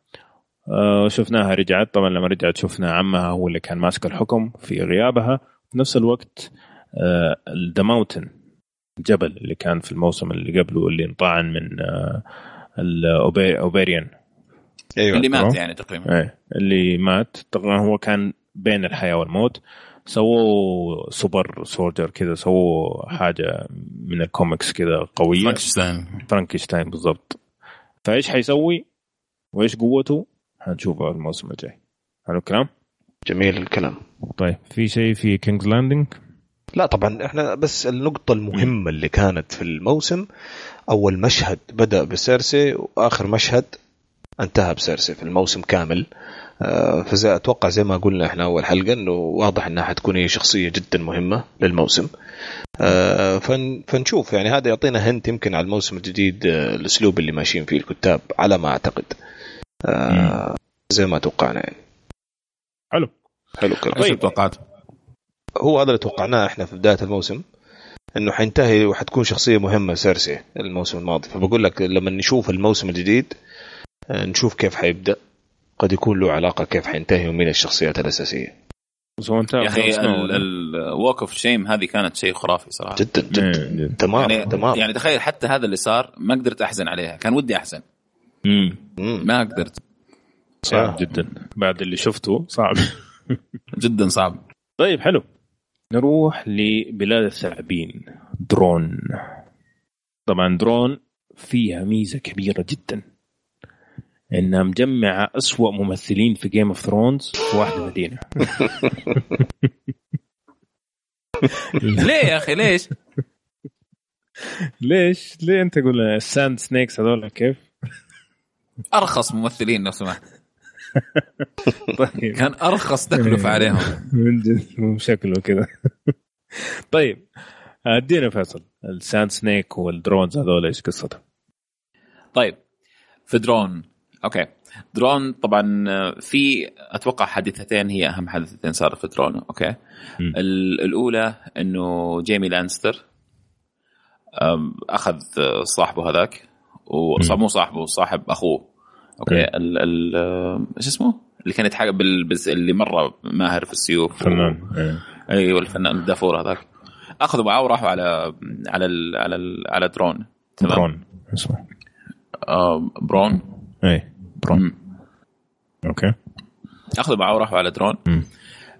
آه، شفناها رجعت. طبعا لما رجعت شفنا عمها هو اللي كان ماسك الحكم في غيابها. في نفس الوقت ذا آه، ماونتن الجبل اللي كان في الموسم اللي قبله اللي انطعن من آه، الاوبيريان أيوه. اللي مات يعني تقريبا. إيه اللي مات. طبعا هو كان بين الحياة والموت. سووا super soldier كذا سووا حاجة من الكوميكس كذا قوية. فرانكشتاين. فرانكشتاين بالضبط. فإيش حيسوي؟ وإيش قوته؟ حنشوفه الموسم الجاي. حلو الكلام؟ جميل الكلام. طيب في شيء في كينجز لاندنج لا طبعا إحنا بس النقطة المهمة اللي كانت في الموسم أول مشهد بدأ بسيرسي وآخر مشهد انتهى بسيرسي في الموسم كامل. آه، فزي أتوقع زي ما قلنا إحنا أول حلقة إنه واضح إنها حتكون هي شخصية جدا مهمة للموسم. آه، فنشوف يعني هذا يعطينا هنت يمكن على الموسم الجديد آه، الأسلوب اللي ماشيين فيه الكتاب على ما أعتقد. زي ما توقعنا يعني. حلو. حلو كلام. طيب. توقعت هو هذا اللي توقعناه إحنا في بداية الموسم إنه حينتهي وحتكون شخصية مهمة سيرسي الموسم الماضي. فبقول لك لما نشوف الموسم الجديد نشوف كيف حيبدأ. قد يكون له علاقة كيف حينتهي ومين الشخصيات الأساسية. يا أخي ال walk of shame هذه كانت شيء خرافي صراحة. جدا جدا. تمام يعني تمام. يعني تخيل حتى هذا اللي صار ما قدرت أحزن عليها. كان ودي أحزن. امم ما قدرت. صعب جدا. بعد اللي شفته صعب. جدا صعب. طيب حلو. نروح لبلاد الثعابين. درون. طبعا درون فيها ميزة كبيرة جدا. إنها مجمعة أسوأ ممثلين في Game of Thrones في واحدة مدينة. ليه يا أخي؟ ليش؟ ليش؟ ليه أنت تقول ال Sand Snakes هذول كيف؟ أرخص ممثلين لو سمحت. طيب. كان أرخص تكلفه عليهم. من جد شكله كذا. طيب أدينا فيصل. ال Sand Snake والدرونز هذول إيش قصتهم؟ طيب في درون okay. درون طبعا في أتوقع حادثتين هي أهم حادثتين صاروا في درون okay. الأولى إنه جيمي لانستر أخذ صاحبه هذاك مو صاحبه صاحب أخوه أوكي. ال ال إيش اسمه؟ اللي كان يتحقق بالبس اللي مرة ماهر في السيوف. فنان و... أيوه الفنان الدافور هذاك. أخذوا معاه وراحوا على على ال على ال على دورن تمام؟ برون اسمه. آه برون. اي برون أوكي. أخذوا معاه وراحوا على دورن م.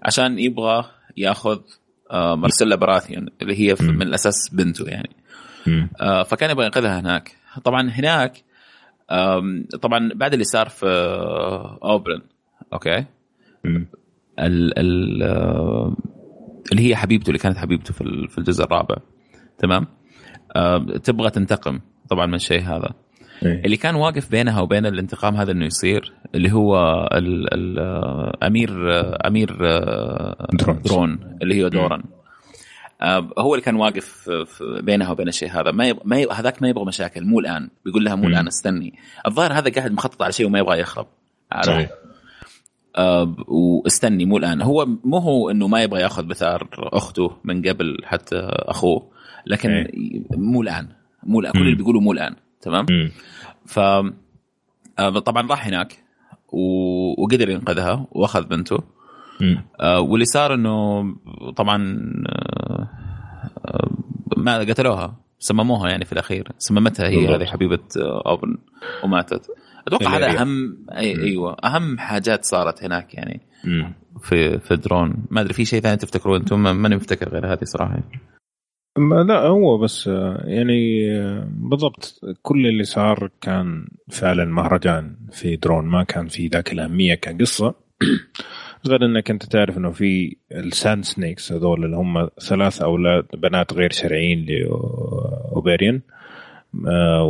عشان يبغى ياخذ آه مارسيلا براثيون اللي هي من الأساس بنته يعني. آه فكان يبغى ينقذها هناك. طبعا هناك طبعا بعد اللي صار في أوبرن. أوكي. ال ال اللي هي حبيبته اللي كانت حبيبته في الجزء الرابع. تمام؟ تبغى تنتقم طبعا من الشيء هذا. اللي كان واقف بينها وبين الانتقام هذا إنه يصير اللي هو ال ال أمير أمير درون, درون اللي هي دوران. آه، هو اللي كان واقف بينها وبين الشيء هذا. ما يبغى ما يبغى هذاك ما يبغى مشاكل مو الآن. بيقول لها مو الآن استني. الظاهر هذا قاعد مخطط على شيء وما يبغى يخرب. صحيح. آه واستني مو الآن. هو مو هو إنه ما يبغى يأخذ بثار أخته من قبل حتى أخوه لكن أي. مو الآن. مو الآن. كل اللي بيقولوا مو الآن. تمام؟ ف آه طبعا راح هناك وقدر ينقذها وأخذ بنته. آه واللي صار إنه طبعا آه ما قتلوها سمموها يعني في الأخير. سممتها هي هذه حبيبة اوبن وماتت. أتوقع هذا أهم أي أيوه أهم حاجات صارت هناك يعني مم. في في درون ما أدري في شيء ثاني تفتكروا أنتم ماني مفتكر غير هذه صراحة. لا هو بس يعني بالضبط كل اللي صار كان فعلا مهرجان في دورن. ما كان في ذاك الأهمية كقصة. غير إنك أنت تعرف إنه في ال Sand Snakes هذول اللي هم ثلاث أولاد بنات غير شرعيين لاوبيرين آه،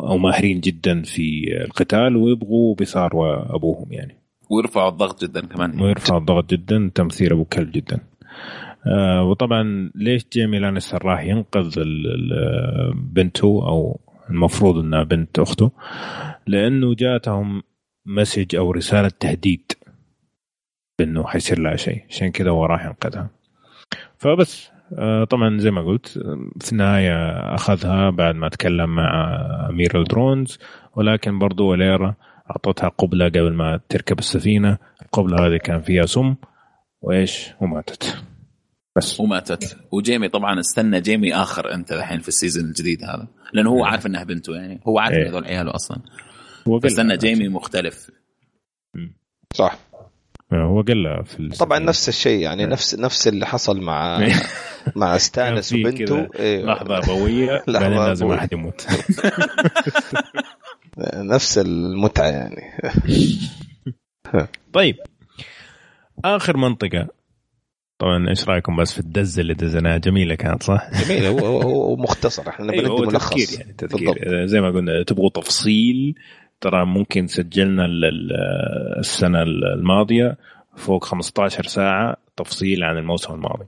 وماهرين جدا في القتال ويبغوا بثار ابوهم يعني. ويرفعوا الضغط جدا كمان. ويرفعوا الضغط جدا تمثيل أبو كلب جدا. آه وطبعا ليش جيمي لانستر راح ينقذ بنته أو المفروض إنها بنت أخته؟ لأنه جاتهم message أو رسالة تهديد بانه حيصير لها شيء. عشان كذا هو راح ينقذها. فبس آه طبعا زي ما قلت في النهاية أخذها بعد ما تكلم مع أمير الدورن ولكن برضو إلاريا أعطتها قبلة قبل ما تركب السفينة. القبله هذه كان فيها سم وإيش؟ وماتت. بس. وماتت وجيمي طبعا استنى جيمي آخر أنت الحين في ال season الجديد هذا. لأنه هو إيه. عارف إنها بنته يعني. هو عارف إيه. هذول عياله أصلا. استنى جيمي مختلف. صح. آه، هو قال في طبعا نفس الشيء يعني نفس نفس اللي حصل مع مع ستانس وبنته. إيه. لحظة أبوية بعدين لازم احد يموت. نفس المتعة يعني. طيب. آخر منطقة. طبعا إيش رأيكم بس في الدزه اللي دزناها؟ جميلة كانت صح؟ جميلة هو هو مختصر. إحنا نبي أيوة ملخص. تذكير يعني تذكير زي ما قلنا تبغوا تفصيل ترى ممكن سجلنا السنة الماضية فوق 15 ساعة تفصيل عن الموسم الماضي.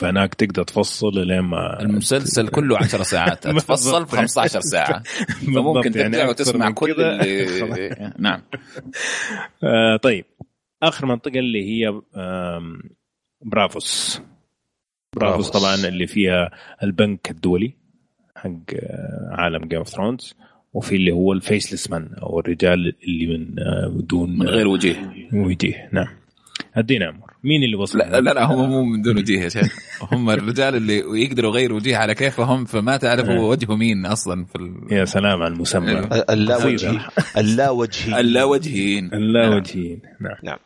فهناك تقدر تفصل لين ما المسلسل كله 10 ساعات. تفصل في 15 ساعة. فممكن يعني ترجع وتسمع كل اللي نعم. آه طيب. آخر منطقة اللي هي برافوس. برافوس طبعا اللي فيها البنك الدولي حق آه، عالم Game of Thrones وفي اللي هو ال Faceless Man أو الرجال اللي من آه، دون من غير وجيه. وجيه. نعم. ادينا عمر مين اللي وصل؟ لا لا, لا هم مو من دون وجيه يا شيخ. هم الرجال اللي يقدروا يغيروا وجيه على كيفهم فما تعرفوا إيه. وجهه مين أصلا في ال... يا سلام على المسمى. إيه. اللاوجهي اللاوجهيين اللاوجهيين اللاوجهيين نعم. نعم.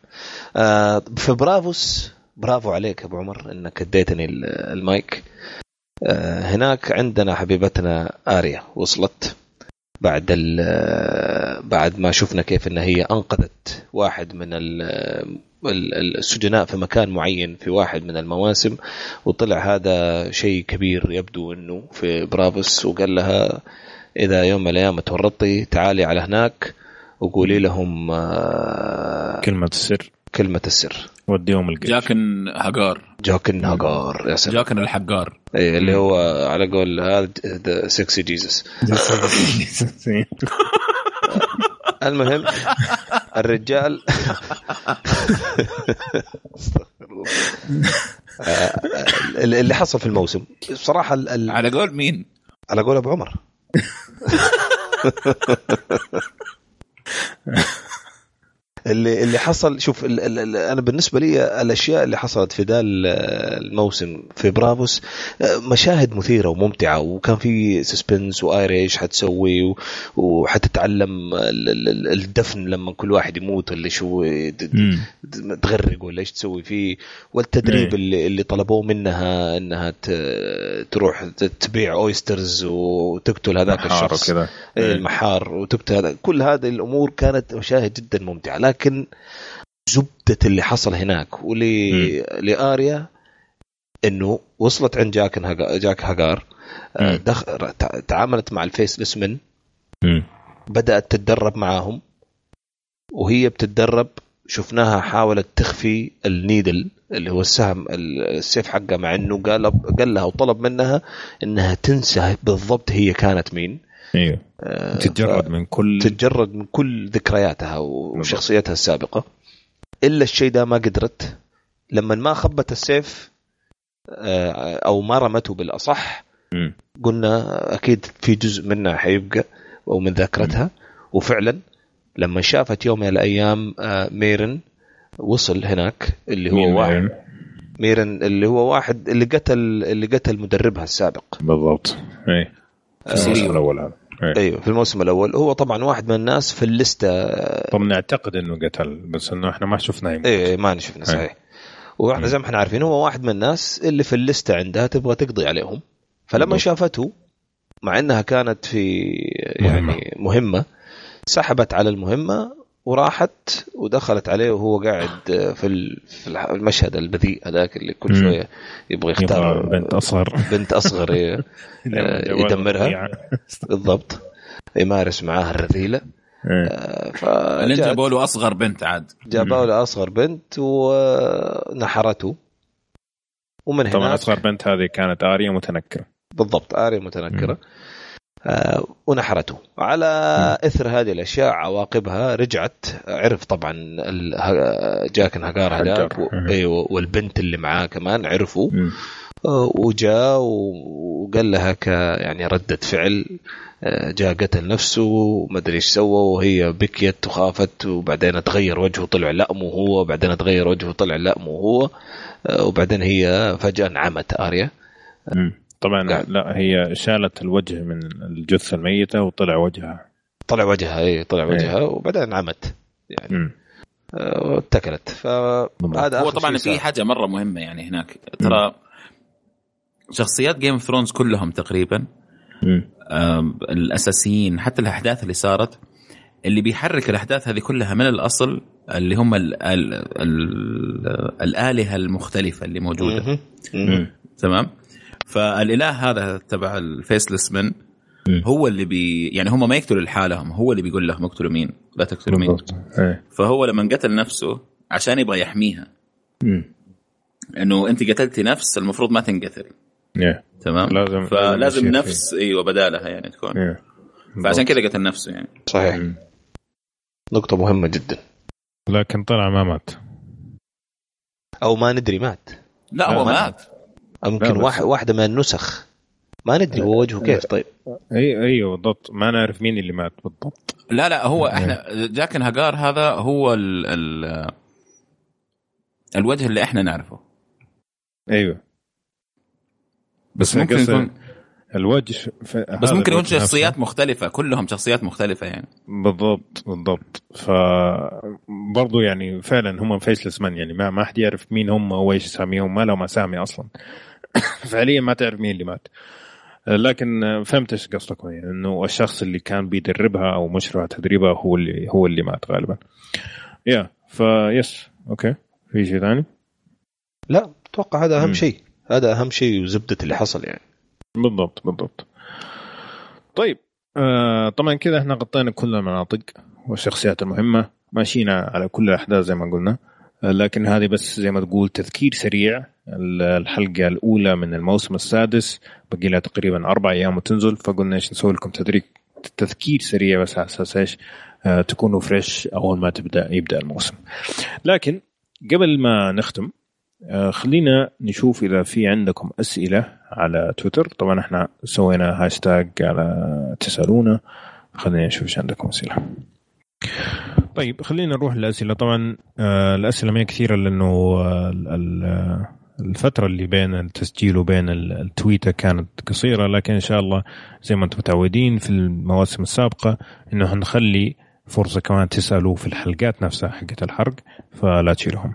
آه في برافوس برافو عليك أبو عمر إنك أديتني المايك. آه هناك عندنا حبيبتنا آريا وصلت بعد بعد ما شفنا كيف ان هي أنقذت واحد من السجناء في مكان معين في واحد من المواسم وطلع هذا شيء كبير يبدو إنه في برافوس وقال لها إذا يوم من الأيام تورطي تعالي على هناك وقولي لهم آه، كلمة السر. كلمة السر. وديهم الجيش. جاكن هاجار جاكن هاجار يا سلام. جاكن الحجار. اي اللي هو على قول هذا سكسي جيزس المهم الرجال اللي حصل في الموسم بصراحة على قول مين؟ على قول أبو عمر. اللي اللي حصل شوف ال ال ال أنا بالنسبة لي الأشياء اللي حصلت في ذا الموسم في برافوس مشاهد مثيرة وممتعة وكان في suspense وآريا إيش حتسوي وحتتعلم الدفن لما كل واحد يموت ولا شو تغرق ولا إيش تسوي فيه والتدريب اللي, اللي طلبوه منها إنها تروح تبيع oysters وتقتل هذاك الشخص. وكذا. إيه، المحار وتقتل هذا. كل هذه الأمور كانت مشاهد جدا ممتعة. لكن زبدة اللي حصل هناك ولي لآريا إنه وصلت عند جاك جاكن هاجار آه، دخ... تعاملت مع ال Faceless Men بدأت تتدرب معاهم وهي بتتدرب شفناها حاولت تخفي النيدل اللي هو السهم السيف حقها مع إنه قال قال لها وطلب منها إنها تنسى بالضبط هي كانت مين. إيوه. آه، تتجرد من كل تتجرد من كل ذكرياتها وشخصيتها السابقة. إلا الشيء ده ما قدرت. لما ما خبت السيف آه، أو ما رمته بالأصح قلنا أكيد في جزء منها حيبقى أو من ذاكرتها. وفعلا لما شافت يوم من الأيام آه، ميرن وصل هناك اللي هو واحد. ميرن؟ اللي هو واحد اللي قتل اللي قتل مدربها السابق. بالضبط. اي في الموسم الأول هذا. أيه. أيوه في الموسم الأول. هو طبعا واحد من الناس في ال list ـة. طبعا نعتقد إنه قتل بس إنه إحنا ما شفناه يمكن. إيه ما شفنا صحيح. وإحنا زي ما إحنا عارفين هو واحد من الناس اللي في ال list ـة عندها تبغى تقضي عليهم. فلما شافته مع إنها كانت في يعني مهمه, مهمة سحبت على المهمة وراحت ودخلت عليه وهو قاعد في في المشهد البذيء هذاك اللي كل شوية يبغى يختار بنت أصغر. بنت أصغر يدمرها. بالضبط. يمارس معاها الرذيلة. اللي جابوا له أصغر بنت عاد. جابوا له أصغر بنت ونحرته. ومن هنا طبعا أصغر بنت هذه كانت آريا متنكرة. بالضبط آريا متنكرة. آه ونحرته. على إثر هذه الأشياء عواقبها رجعت. عرف طبعا جاكن هاجار هذاك أيوه والبنت اللي معاه كمان عرفوا. آه وجاء وقال لها ك يعني ردة فعل. آه، جاء قتل نفسه وما أدري إيش سوى وهي بكيت وخافت وبعدين تغير وجهه طلع لا مو هو. وبعدين تغير وجهه طلع لا مو هو. آه، وبعدين هي فجأة انعمت آريا. طبعا قاعد. لا هي شالت الوجه من الجثة الميتة وطلع وجهها. طلع وجهها اي طلع وجهها أي. وبعدين عمت يعني. آه، واتكلت. فهذا هو طبعا في حاجة مرة مهمة يعني هناك. ترى شخصيات Game of Thrones كلهم تقريبا الأساسيين حتى الأحداث اللي صارت اللي بيحرك الأحداث هذه كلها من الأصل اللي هم ال ال ال الآلهة المختلفة اللي موجودة. تمام؟ فالإله هذا تبع الفيسلس من هو اللي بي يعني هم ما يقتلوا لحالهم هو اللي بيقول لهم اقتلوا مين؟ لا تقتلوا مين. إيه. فهو لما قتل نفسه عشان يبغى يحميها. إنه أنت قتلتي نفس المفروض ما تنقتل. yeah. تمام؟ لازم فلازم نفس أيوه بدالها يعني تكون. yeah. فعشان كذا قتل نفسه يعني. صحيح. م. نقطة مهمة جدا. لكن طلع ما مات. أو ما ندري مات. لا, لا هو مات. يمكن واحد واحدة من النسخ. ما ندري هو وجهه كيف طيب. اي أيوه بالضبط. ما نعرف مين اللي مات بالضبط. لا لا هو إحنا جاكن هاجار هذا هو ال ال الوجه اللي إحنا نعرفه. أيوه. بس, بس ممكن يكون الوجه بس ممكن يكون شخصيات مختلفة كلهم شخصيات مختلفة يعني. بالضبط بالضبط. ف برضو يعني فعلا هم faceless من يعني ما ما حد يعرف مين هم وايش اساميهم ما لهم أسامي أصلا. فعليا ما تعرف مين اللي مات. لكن فهمت إيش قصدك يعني إنه الشخص اللي كان بيدربها أو مشروع تدريبها هو اللي هو اللي مات غالبا. يا face أوكي. في شيء ثاني؟ لا أتوقع هذا أهم شيء. هذا أهم شيء وزبدة اللي حصل يعني. بالضبط بالضبط. طيب آه طبعا كذا إحنا غطينا كل المناطق والشخصيات المهمة ماشينا على كل الأحداث زي ما قلنا. آه لكن هذه بس زي ما تقول تذكير سريع. الحلقة الأولى من الموسم السادس. بقي لها تقريبا أربع أيام وتنزل. فقلنا إيش نسوي لكم تدريك تذكير سريع بس على أساس إيش؟ آه تكونوا fresh أول ما تبدا يبدأ الموسم. لكن قبل ما نختم آه خلينا نشوف إذا في عندكم أسئلة على تويتر. طبعا إحنا سوينا هاشتاج على تسألونا. خلينا نشوف إيش عندكم أسئلة. طيب خلينا نروح للأسئلة. طبعا آه الأسئلة ما كثيرة لأنه آه الفترة اللي بين التسجيل وبين ال tweet ـة كانت قصيرة لكن إن شاء الله زي ما أنتم متعودين في المواسم السابقة إنه هنخلي فرصة كمان تسألوا في الحلقات نفسها حقت الحرق فلا تشيلهم.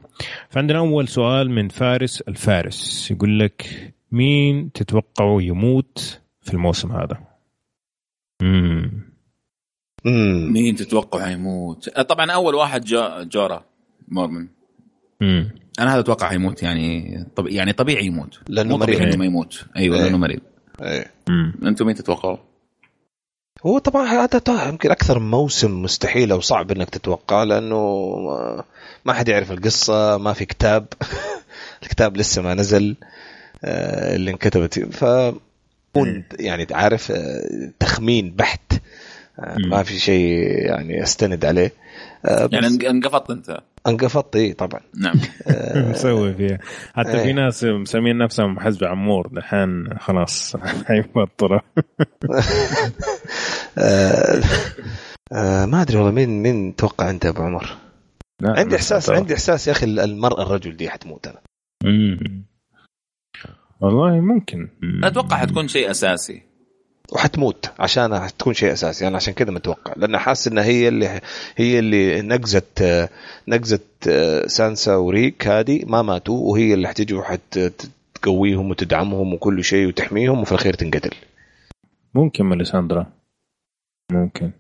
فعندنا أول سؤال من فارس الفارس. يقول لك مين تتوقعوا يموت في الموسم هذا؟ مم. مين تتوقع يموت؟ طبعا أول واحد جو جورا مورمن مم. أنا هذا أتوقع يموت يعني طب يعني طبيعي يموت. لأنه مريض. إنه ما يموت. أيوه لأنه مريض. إيه. أنتم مين تتوقعوا؟ هو طبعا هذا يمكن أكثر موسم مستحيل أو صعب إنك تتوقع لأنه ما حد يعرف القصة ما في كتاب. الكتاب لسه ما نزل آه، اللي انكتبت ف يعني عارف آه، تخمين بحت. ما في شيء يعني استند عليه. يعني انقفضت انت. انقفضت إي طبعا. نعم. مسوي فيها. حتى في. ناس مسمين نفسهم حزب عمور دحين خلاص حيبطلوا ما أدري والله مين مين توقع أنت أبو عمر؟ عندي احساس عندي إحساس يا أخي المرأة الرجل دي حتموت أنا. والله ممكن. أتوقع حتكون شيء أساسي. وحتموت عشان حتكون شيء أساسي أنا عشان كذا متوقع لأن حاسس إنها هي اللي هي اللي نقزت نقذت سانسا وريك هذه ما ماتوا وهي اللي حتجي وحتقويهم وتدعمهم وكل شيء وتحميهم وفي الأخير تنقتل. ممكن ميليساندرا. ممكن.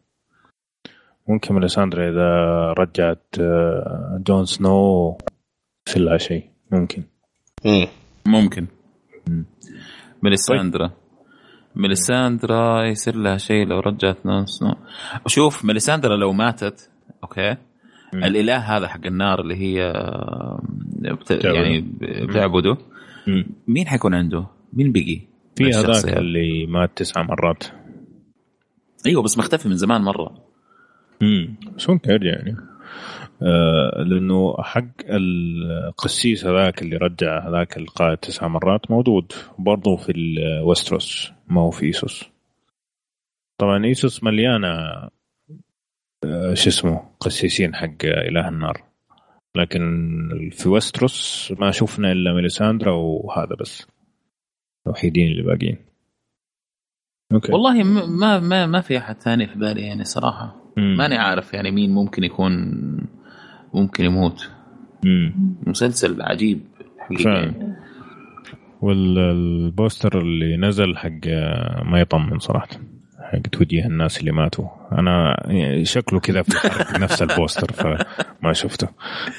ممكن ميليساندرا إذا رجعت آه، جون سنو في شيء ممكن. مم. ممكن. ميليساندرا. طيب. ميليساندرا يصير لها شيء لو رجعت سنو شوف ميليساندرا لو ماتت أوكي. مم. الإله هذا حق النار اللي هي بت... يعني بتعبده مين حيكون عنده؟ مين بقي؟ في هذاك اللي مات تسع مرات. أيوه بس مختفي من زمان مرة. امم بس ممكن يرجع يعني. لأنه حق القسيس هذاك اللي رجع هذاك القائد تسع مرات موجود برضه في الوستروس ما هو في إيسوس. طبعا إيسوس مليانه آه شو اسمه قسيسين حق إله النار. لكن في وستروس ما شفنا إلا ميليساندرا وهذا بس الوحيدين اللي باقيين. أوكي. والله ما ما ما في أحد ثاني في بالي يعني صراحة. ماني عارف يعني مين ممكن يكون ممكن يموت. مم. مسلسل عجيب يعني. والبوستر اللي نزل حق ما يطمن صراحة حق توجيه الناس اللي ماتوا. أنا شكله كذا في نفس البوستر فما شفته.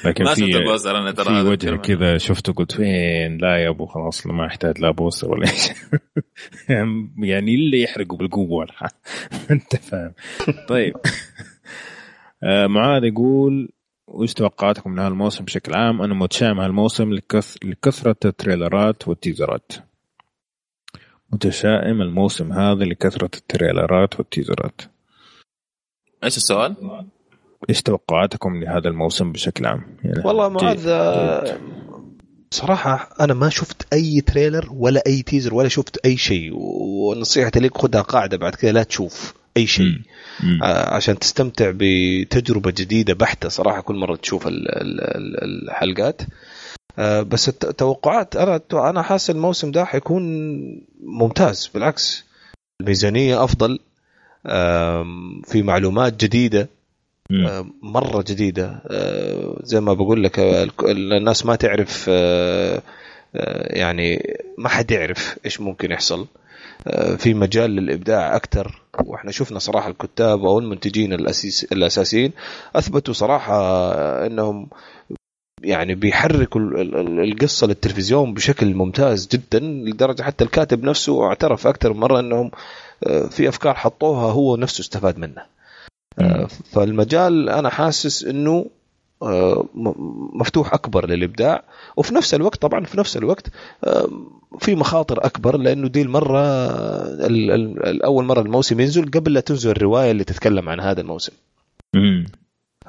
لكن ما في البوستر أنا ترى في وجه كذا شفته قلت فين؟ لا يا أبو خلاص ما احتاج لا بوستر ولا إيش. يعني اللي يحرقوا بالقوة أنت فاهم. طيب. آه، معاذ يقول وش توقعاتكم من هالموسم بشكل عام؟ أنا متشائم هالموسم لكثرة التريلرات والتيزرات. متشائم الموسم هذا لكثرة التريلرات والتيزرات إيش السؤال؟ إيش توقعاتكم لهذا الموسم بشكل عام؟ يعني والله معاذ صراحة أنا ما شفت أي trailer ولا أي teaser ولا شفت أي شيء ونصيحتي لك خذها قاعدة بعد كذا لا تشوف أي شيء عشان تستمتع بتجربة جديدة بحتة صراحة كل مرة تشوف الحلقات. آه، بس التوقعات أنا أنا حاسس الموسم ده حيكون ممتاز. بالعكس الميزانية أفضل. في معلومات جديدة. مرة جديدة. آه، زي ما بقول لك الناس ما تعرف آه، يعني ما حد يعرف إيش ممكن يحصل. في مجال للإبداع أكثر وإحنا شفنا صراحة الكتاب أو المنتجين الأساسيين أثبتوا صراحة إنهم يعني بيحركوا القصة للتلفزيون بشكل ممتاز جدا لدرجة حتى الكاتب نفسه اعترف أكثر من مرة إنهم آه، في أفكار حطوها هو نفسه استفاد منها. آه، فالمجال أنا حاسس إنه آه، مفتوح أكبر للإبداع. وفي نفس الوقت طبعا في نفس الوقت في مخاطر أكبر لأنه دي المرة الأول مرة الموسم ينزل قبل لا تنزل الرواية اللي تتكلم عن هذا الموسم.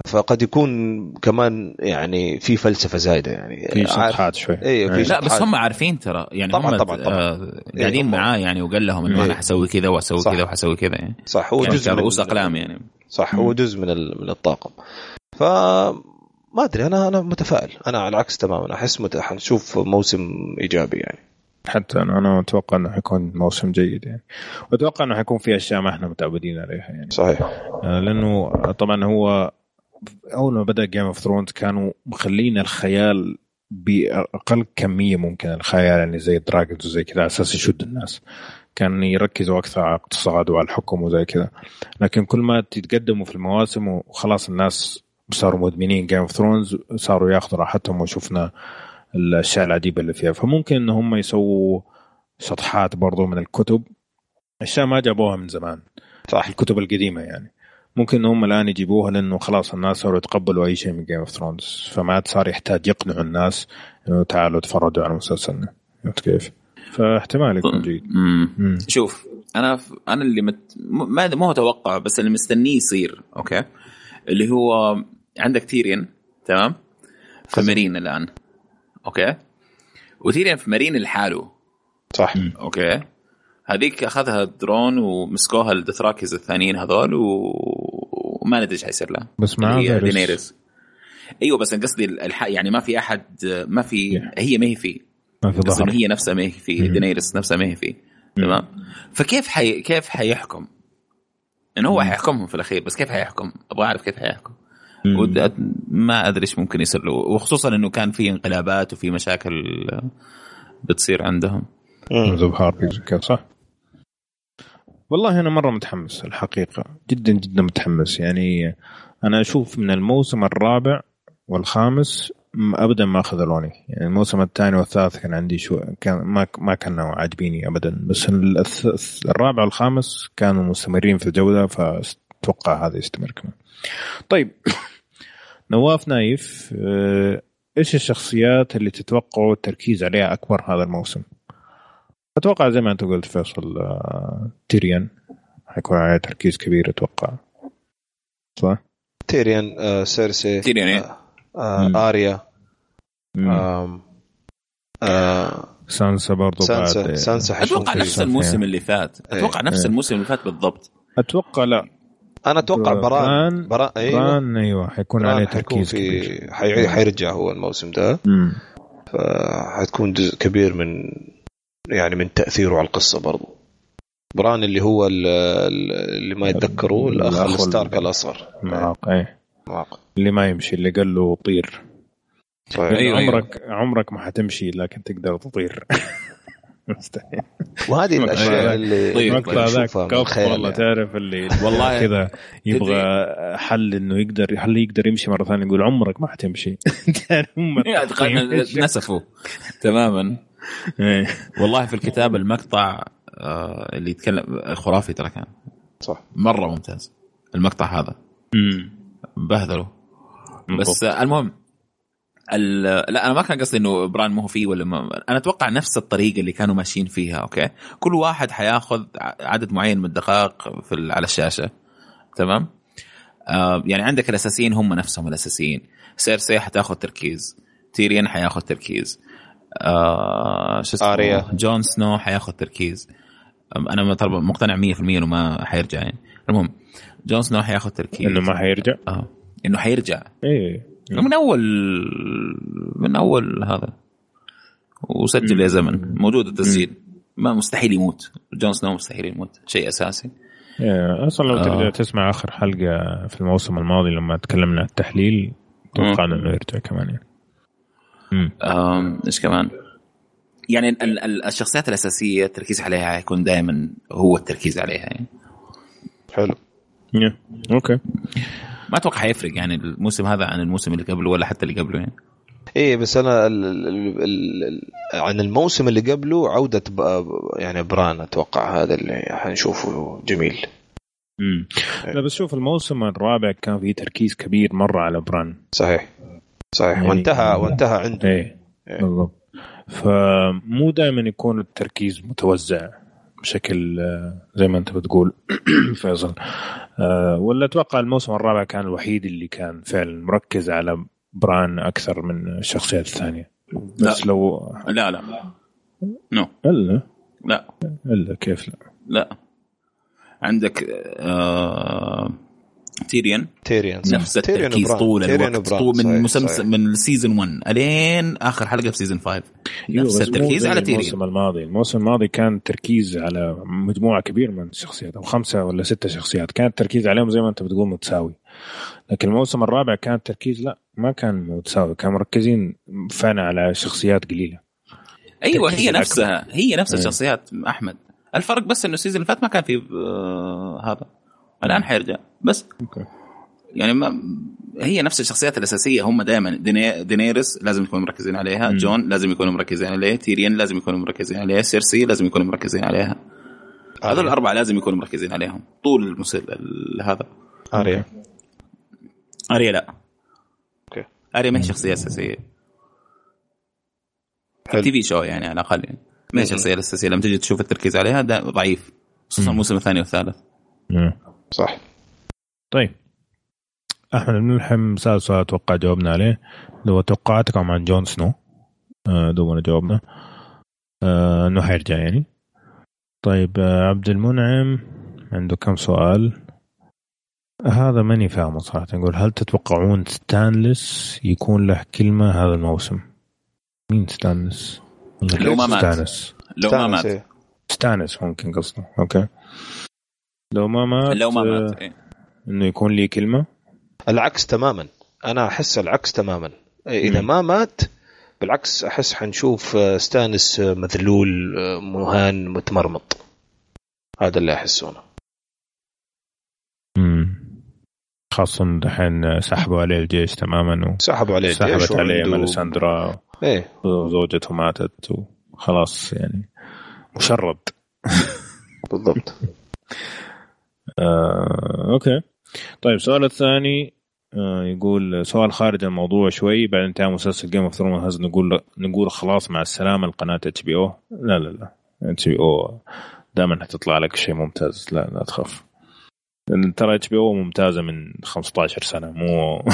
فقد يكون كمان يعني في فلسفة زايدة يعني. في شطحات شوي. أيوه في لا بس هم عارفين ترى يعني طبعا هم طبعا, طبعا. آه قاعدين إيه. معاه يعني وقال لهم إنه أنا حسوي كذا واسوي كذا وحسوي كذا يعني. صح. هو يعني جزء رؤوس أقلام يعني. صح. هو جزء من من الطاقم. ف ما أدري أنا أنا متفائل. أنا على العكس تماما. أحس مت... حنشوف موسم إيجابي يعني. حتى أنا أنا أتوقع إنه حيكون موسم جيد يعني. واتوقع إنه حيكون في أشياء ما إحنا متعودين عليها يعني. صحيح. آه لأنه طبعا هو أول ما بدأ Game of Thrones كانوا مخلين الخيال بأقل كمية ممكن الخيال يعني زي ال dragons وزي كذا أساس يشد الناس. كان يركزوا أكثر على الاقتصاد وعلى الحكم وزي كذا. لكن كل ما تتقدموا في المواسم وخلاص الناس صاروا مدمنين Game of Thrones صاروا ياخذوا راحتهم وشفنا الأشياء العجيبة اللي فيها. فممكن إن هم يسووا شطحات برضو من الكتب. أشياء ما جابوها من زمان. صح. الكتب القديمة يعني. ممكن هم الآن يجيبوها لأنه خلاص الناس صاروا يتقبلوا أي شيء من Game of Thrones فما عاد صار يحتاج يقنعوا الناس إنه تعالوا تفرجوا على مسلسلنا. فهمت كيف؟ فاحتمال يكون جيد. شوف أنا أنا اللي مت... ما ما هو توقع بس اللي مستنيه يصير أوكي؟ اللي هو عندك تيريان تمام؟ في مارين الآن. أوكي؟ وتيريان في مارين لحاله. صح. أوكي؟ هذيك أخذها درون ومسكوها الدثراكيز الثانيين هذول و... وما ندري إيش حيصير لها. بس ما دينيريس أيوه بس قصدي الح... يعني ما في أحد ما في هي ما هي فيه. ما في ظهر. هي نفسها ما هي فيه دينيريس نفسها ما هي فيه. تمام؟ فكيف حي... كيف حيحكم؟ إنه هو حيحكمهم في الأخير بس كيف حيحكم؟ أبغى أعرف كيف حيحكم. ما أدري إيش ممكن يصير له. وخصوصا إنه كان في انقلابات وفي مشاكل بتصير عندهم. صح؟ والله أنا مرة متحمس الحقيقة. جدا جدا متحمس. يعني أنا أشوف من الموسم الرابع والخامس ابدا ما خذلوني يعني الموسم الثاني والثالث كان عندي شو كان ما ما كانوا عاجبيني ابدا. بس الرابع والخامس كانوا مستمرين في الجودة فاتوقع هذا يستمر كمان. طيب نواف نايف آه، إيش الشخصيات اللي تتوقعوا التركيز عليها أكبر هذا الموسم؟ أتوقع زي ما أنت قلت فيصل آه، تيريان. حيكون عليه تركيز كبير أتوقع. صح؟ تيريان آه سيرسي تيريان إيه؟ آه آه آريا آه آه سانسا برضو سانسا بعد. سانسا أتوقع نفس الموسم اللي فات. أتوقع نفس إيه. الموسم اللي فات بالضبط. أتوقع لا. أنا أتوقع بران بران أيوه. بران أيوه حيكون عليه تركيز في كبير. حي... حيرجع هو الموسم ده. فحتكون جزء كبير من يعني من تأثيره على القصة برضو. بران اللي هو اللي ما يتذكروه الاخ الستارك الاصغر معاق إيه. معاق. اللي ما يمشي اللي قال له طير. صحيح أيوة عمرك أيوة. عمرك ما حتمشي لكن تقدر تطير. مستحيل. وهذه الأشياء اللي طيب المقطع ذاك والله يعني. تعرف اللي والله كذا يبغى حل إنه يقدر هل يقدر يمشي مرة ثانية يقول عمرك ما حتمشي. نسفوا تماما. إيه. والله في الكتاب المقطع آه، اللي يتكلم خرافي ترى كان. صح. مرة ممتاز. المقطع هذا. بهذله. بس المهم لا أنا ما كان قصدي إنه بران مو فيه ولا ما أنا أتوقع نفس الطريقة اللي كانوا ماشيين فيها أوكي؟ كل واحد حياخذ عدد معين من الدقائق في على الشاشة تمام؟ آه يعني عندك الأساسيين هم نفسهم الأساسيين. سيرسي حتاخذ تركيز تيريان حياخذ تركيز آه شو اسمه؟ آريا. جون سنو حياخذ تركيز. أنا مقتنع 100% إنه ما حيرجع يعني. المهم جون سنو حياخذ تركيز. إنه ما حيرجع؟ آه إنه حيرجع. إيه. من اول من أول هذا. وسجل يا زمن. موجود التسجيل. ما مستحيل يموت. جون سنو مستحيل يموت. شيء أساسي. أصلا لو ترجع آه. تسمع آخر حلقة في الموسم الماضي لما تكلمنا عن التحليل توقعنا إنه يرجع كمان يعني. إيش كمان؟ يعني الشخصيات الأساسية التركيز عليها يكون دائما هو التركيز عليها يعني. حلو. أوكي. ما أتوقع حيفرق يعني الموسم هذا عن الموسم اللي قبله ولا حتى اللي قبله يعني. إيه بس أنا ال ال ال عن الموسم اللي قبله عودة يعني بران أتوقع هذا اللي حنشوفه جميل. امم لا بس شوف الموسم الرابع كان فيه تركيز كبير مرة على بران. صحيح. صحيح. يعني وانتهى وانتهى عنده. إيه, إيه. بالضبط. فمو دائما يكون التركيز متوزع بشكل آه، زي ما أنت بتقول فيصل. ولا أتوقع الموسم الرابع كان الوحيد اللي كان فعلا مركز على بران أكثر من الشخصيات الثانية. بس لا. لو لا لا. no إلا؟ لا. إلا كيف لا؟ لا. عندك آه تيريان تيريان نفس التركيز طول الوقت طول من مسلسل من ال season 1 الين آخر حلقة في season 5 نفس التركيز على تيريان الموسم الماضي. الموسم الماضي كان تركيز على مجموعة كبيرة من الشخصيات أو خمسة ولا ستة شخصيات. كان التركيز عليهم زي ما أنت بتقول متساوي. لكن الموسم الرابع كان التركيز لا ما كان متساوي. كانوا مركزين فعلا على شخصيات قليلة. أيوه هي نفسها هي نفس إيه. الشخصيات أحمد. الفرق بس إنه ال season اللي فات ما كان في آه هذا. الآن حيرجع. بس أوكي. يعني ما هي نفس الشخصيات الأساسية هم دائما دينيرس لازم يكونوا مركزين عليها. مم. جون لازم يكونوا مركزين عليه تيريان لازم يكونوا مركزين عليه سيرسي لازم يكونوا مركزين عليها. هذول الأربعة لازم يكونوا مركزين عليهم. طول المسلسل هذا. آريا. آريا لا. okay. آريا ما هي شخصية أساسية. TV show يعني على الأقل. يعني ما هي الشخصيه الأساسية. لما تجي تشوف التركيز عليها ضعيف. خصوصا الموسم الثاني والثالث. صح. طيب. احمد بن الحم سال سؤال أتوقع جاوبنا عليه اللي هو توقعاتكم عن جون سنو. آه دوبنا جاوبنا. آه انه حيرجع يعني. طيب آه عبد المنعم عنده كم سؤال؟ هذا ماني فاهمه صراحة. يقول هل تتوقعون ستانلس يكون له كلمة هذا الموسم؟ مين ستانلس؟ لو ما مات. ستانس لو ما مات. ستانس ممكن قصده. okay. لو ما مات لو ما مات إيه؟ إنه يكون لي كلمة؟ العكس تماما. أنا أحس العكس تماما. إذا ما مات بالعكس أحس حنشوف ستانس مذلول مهان متمرمط. هذا اللي احسه أنا خاصة دحين سحبوا عليه الجيش تماما سحبوا عليه الجيش سحبت عليه ملساندرا إيه. وزوجته ماتت وخلاص يعني. مشرد. بالضبط. آه، okay. طيب السؤال الثاني آه، يقول سؤال خارج الموضوع شوي بعد انتهاء مسلسل Game of Thrones نقول نقول خلاص مع السلامة لقناة HBO لا لا لا. HBO دائما حتطلع لك شيء ممتاز. لا لا تخاف. ترى HBO ممتازة من 15 سنة مو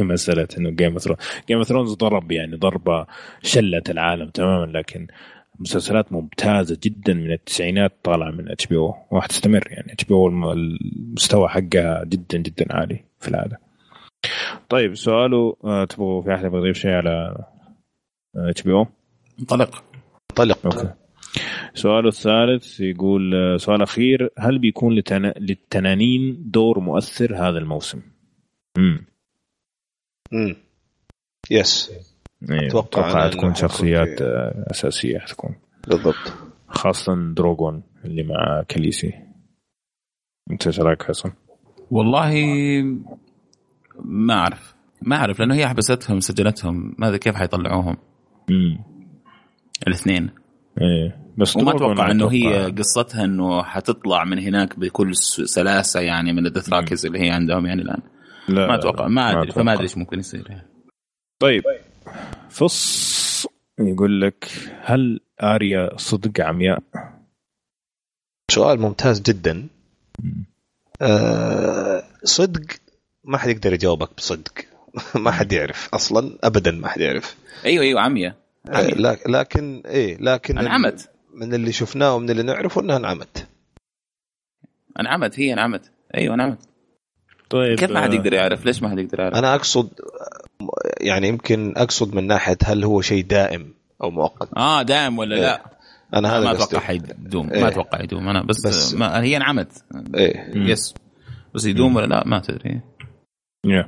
مسألة إنه Game of Thrones Game of Thrones ضرب يعني ضربة شلت العالم تماما لكن مسلسلات ممتازة جدا من التسعينات طالعة من HBO وحتستمر يعني. HBO المستوى حقها جدا جدا عالي في العاده طيب سؤاله آه، تبغوا في أحد يبغى يضيف شيء على HBO؟ انطلق انطلق okay. سؤاله الثالث يقول آه، سؤال أخير. هل بيكون لتن... للتنانين دور مؤثر هذا الموسم؟ امم امم يس أتوقع أتوقع تكون شخصيات آه، أساسية حتكون بالضبط. خاصة دروغون اللي مع كاليسي. أنت إيش رأيك حسن؟ والله ما أعرف. ما أعرف لأنه هي حبستهم سجلتهم. ما أدري كيف حيطلعوهم. امم الاثنين. إيه بس وما أتوقع إنه هي قصتها إنه حتطلع من هناك بكل سلاسة يعني من الدثراكز اللي هي عندهم يعني الآن. لا ما أتوقع ما أدري فما أدري إيش ممكن يصير يعني. طيب. فص يقول لك هل آريا صدق عمياء؟ سؤال ممتاز جدا. أه صدق ما حد يقدر يجاوبك بصدق. ما حد يعرف أصلا ابدا ما حد يعرف. أيوه أيوه عمية, أه لكن إيه لكن انعمت من اللي شفناه ومن اللي نعرفه إنها انعمت. انعمت هي انعمت. أيوه انعمت. طيب كيف ما حد يقدر يعرف؟ ليش ما حد يقدر يعرف؟ أنا أقصد يعني يمكن أقصد من ناحية هل هو شيء دائم أو مؤقت آه دائم ولا لا؟ إيه. أنا هذا ما أتوقع حيدوم إيه. ما أتوقع يدوم أنا بس, بس ما هي انعمت إيه يس بس يدوم ولا لا ما تدري yeah.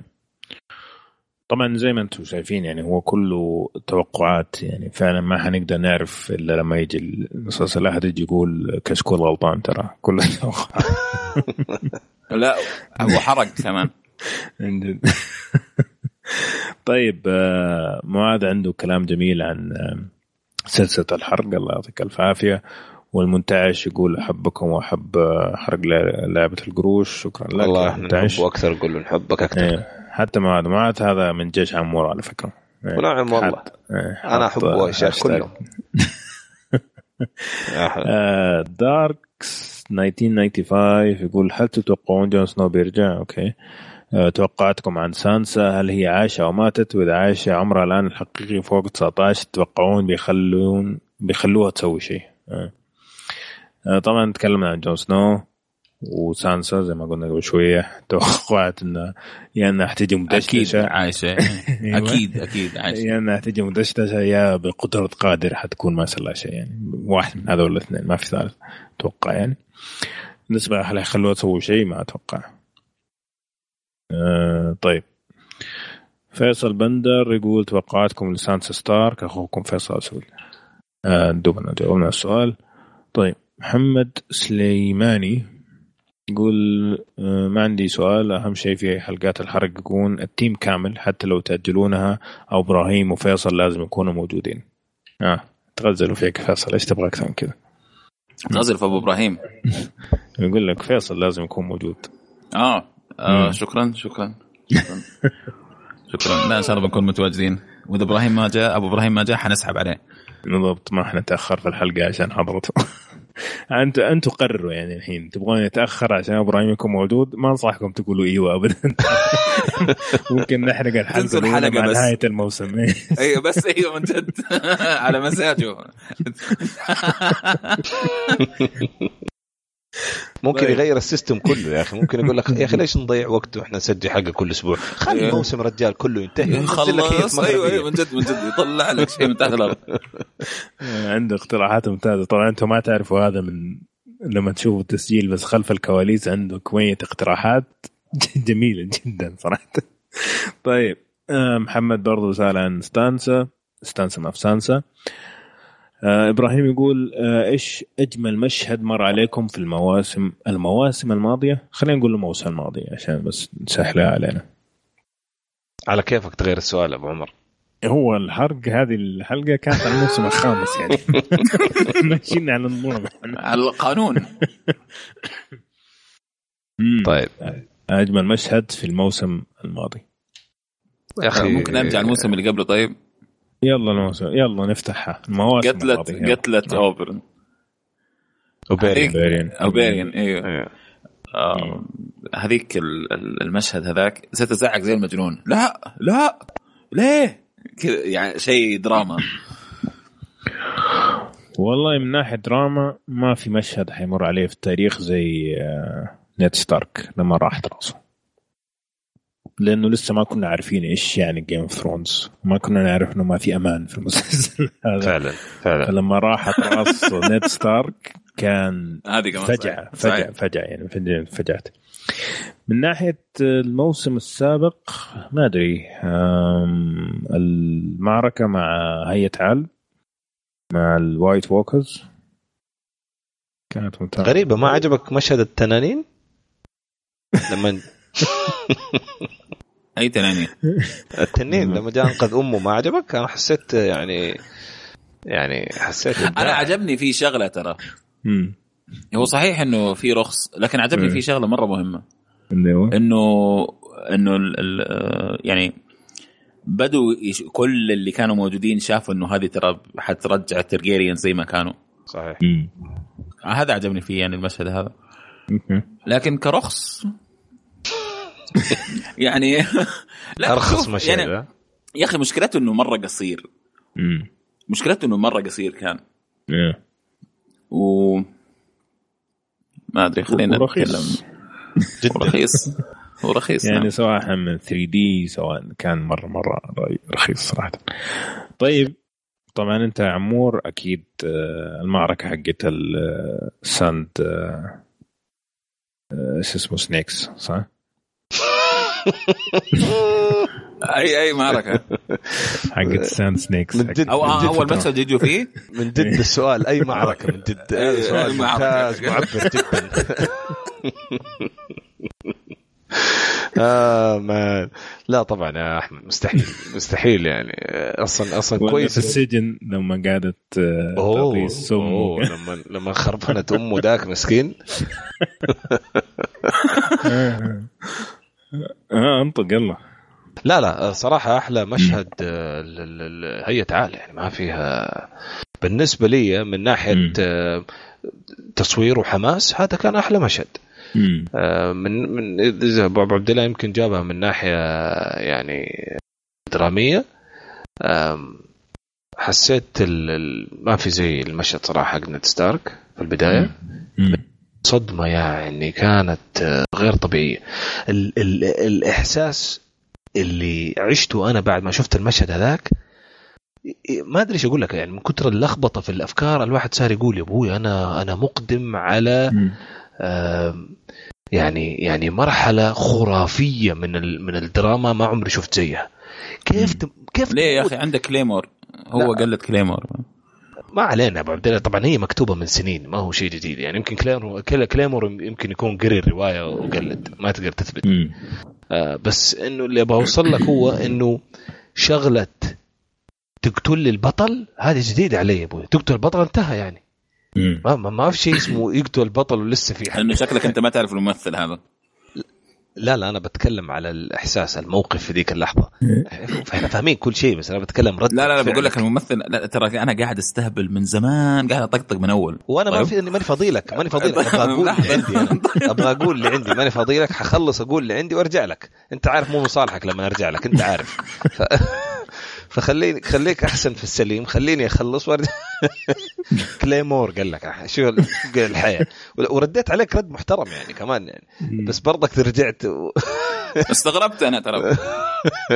طبعا زي ما أنتم شايفين يعني هو كله توقعات يعني فعلا ما حنقدر نعرف إلا لما يجي المسلسل أحد يجي يقول كشكول غلطان ترى توقعات لا هو حرق كمان. طيب آه، معاذ عنده كلام جميل عن آه، سلسلة الحرق الله يعطيك ألف عافية. والمنتعش يقول أحبكم وأحب آه، حرق لعبة القروش شكرا لك. الله نحب أكثر نقول له نحبك أكثر. حتى معاذ هذا من جيش عمور على فكرة إيه. ونعم والله إيه. أنا احبه كلهم داركس 1995 يقول هل تتوقعون جون سنو بيرجع؟ okay آه، توقعاتكم عن سانسا هل هي عايشة أو ماتت؟ وإذا عايشة عمرها الآن الحقيقي فوق 19 تتوقعون بيخلون بيخلوها تسوي شيء؟ آه. آه، طبعا تكلمنا عن جون سنو وسانسا زي ما قلنا قبل شوية. توقعت انه يا أنها حتجي مدشدشة. أكيد عايشة. أيوة. أكيد أكيد عايشة. يا أنها حتجي مدشدشة يا بقدرة قادر حتكون ما لها شيء يعني. واحد من هذول الاثنين ما في ثالث. أتوقع يعني. بالنسبة هل يخلوها تسوي شيء ما أتوقع. آه طيب. فيصل بندر يقول توقعاتكم لسانسا ستارك أخوكم فيصل سول آه دوبنا جاوبنا السؤال. طيب محمد سليماني يقول آه، ما عندي سؤال. أهم شيء في حلقات الحرق يكون التيم كامل حتى لو تأجلونها أو إبراهيم وفيصل لازم يكونوا موجودين. آه تغزلوا فيك فيصل إيش تبغى أكثر من كذا؟ غزل في أبو إبراهيم. يقول لك فيصل لازم يكون موجود. آه, آه شكرا شكرا شكرا. شكرا. لا إن شاء الله بنكون متواجدين. وإذا إبراهيم ما جاء أبو إبراهيم ما جاء حنسحب عليه. بالضبط ما حنتاخر في الحلقة عشان حضرته. أنتم أنتم قرروا يعني الحين. تبغون يتأخر عشان إبراهيم يكون موجود؟ ما أنصحكم تقولوا إيوه ابدا. ممكن نحرق الحلقة الحلقة مع بس. نهاية الموسم. أيوه بس أيوه من جد. على مزاجه ممكن طيب. يغير السيستم كله يا أخي. ممكن يقول لك يا أخي ليش نضيع وقت وإحنا نسجل حلقه كل أسبوع؟ خلي إيه. الموسم رجال كله ينتهي خلص أيوه أيوه من جد من جد. يطلع لك شيء من تحت الأرض. عنده اقتراحات ممتازة. طبعا أنتم ما تعرفوا هذا من لما تشوفوا التسجيل بس خلف الكواليس عنده كمية اقتراحات جميلة جدا صراحة. طيب آه، محمد برضو سأل عن ستانسا. ستانسا ما في سانسا. آه إبراهيم يقول آه إيش أجمل مشهد مر عليكم في المواسم المواسم الماضية؟ خلينا نقول الموسم الماضي عشان بس نسهلها علينا. على كيفك تغير السؤال أبو عمر؟ هو الحرق هذه الحلقة كانت على الموسم الخامس يعني. ماشيين على النظام. على القانون. طيب. أجمل مشهد في الموسم الماضي. يا أخي ممكن أرجع الموسم اللي قبله طيب. يلا الموسم يلا نفتحها المواسم قتلة قتلة أوبرن. اوبيريان اوبيريان أيوه, أيوه. آه هذيك المشهد هذاك صرت ازعق زي المجنون. لا لا ليه؟ كذا يعني شيء دراما. والله من ناحية دراما ما في مشهد حيمر عليه في التاريخ زي آه، نيد ستارك لما راحت راسه لأنه لسه ما كنا عارفين إيش يعني Game of Thrones ما كنا نعرف إنه ما في أمان في المسلسل هذا. فعلا فعلا. فلما راحت راس نيد ستارك كان هذه فجعة فجعة فجعة يعني فجعت من ناحية الموسم السابق ما أدري المعركة مع هيئة عال مع ال White Walkers. كانت ممتازه غريبة ما عجبك مشهد التنانين؟ لما أي تنانين. التنين لما جاء أنقذ أمه ما عجبك؟ أنا حسيت يعني يعني حسيت أنا عجبني في شغلة ترى. هو صحيح إنه في رخص لكن عجبني في شغلة مرة مهمة. إنه إنه يعني بدوا يش... كل اللي كانوا موجودين شافوا إنه هذه ترى حترجع الترجيريان زي ما كانوا. صحيح. هذا عجبني فيه يعني المشهد هذا. لكن كرخص يعني لا أرخص مشهد يعني يا أخي مشكلته إنه مرة قصير. مشكلته إنه مرة قصير كان. و ما أدري خلينا نتكلم. جدا. رخيص. هو رخيص يعني نعم. سواء من 3 دي سواء كان مرة مرة رخيص صراحة. طيب طبعا أنت عمور أكيد آه، المعركة حقت الساند آه، آه، إيش اسمه سنيكس صح؟ اي أي معركة. حقت Sand Snakes من جد أو أول مشهد يجوا فيه؟ من جد السؤال أي معركة؟ من جد سؤال. ممتاز معبر جدا. آه ما لا طبعا يا أحمد مستحيل مستحيل يعني. أصلا أصلا كويس. في السجن لما قعدت آه، تعطيه السم لما لما خربنت أمه ذاك مسكين. آه انطق يلا. لا لا صراحة أحلى مشهد هي تعال يعني ما فيها. بالنسبة لي من ناحية آه، تصوير وحماس هذا كان أحلى مشهد. آه، من من أبو عبد الله يمكن جابها من ناحية يعني درامية. حسيت ما في زي المشهد صراحة حق ستارك في البداية. صدمة يعني كانت غير طبيعية. ال ال الإحساس اللي عشته أنا بعد ما شفت المشهد هذاك ما أدري إيش أقول لك يعني من كثر اللخبطة في الأفكار الواحد صار يقول يا أبوي أنا أنا مقدم على يعني يعني مرحلة خرافية من من الدراما ما عمري شفت زيها. كيف كيف ليه يا أخي؟ عندك كليمور. هو قلد كليمور. ما علينا ابو عبد الله طبعا هي مكتوبة من سنين ما هو شيء جديد. يعني يمكن كليمور كليمور يمكن يكون قري الرواية وقلد ما تقدر تثبت. آه بس إنه اللي أبغى أوصل لك هو إنه شغلة تقتل البطل هذه جديدة علي يا أبوي. تقتل البطل انتهى يعني. ما ما في شيء اسمه يقتل البطل ولسه في حد. لأنه شكلك أنت ما تعرف الممثل هذا. لا لا أنا بتكلم على الإحساس الموقف في ذيك اللحظة. فإحنا فاهمين كل شيء بس أنا بتكلم رد لا لا, لا بقول لك الممثل لا ترى أنا قاعد أستهبل من زمان قاعد أطقطق من أول. وأنا طيب. ما في ماني فاضي لك ماني فاضي لك أبغى أقول اللي عندي أنا. أبغى أقول اللي عندي ماني فاضي لك حخلص أقول اللي عندي وأرجع لك. أنت عارف مو مصالحك لما أرجع لك أنت عارف. ف... فخليني خليك أحسن في السليم خليني أخلص وارجع كليمور قال لك شو الحياة. ورديت عليك رد محترم يعني كمان يعني. بس برضك رجعت و... استغربت أنا ترى.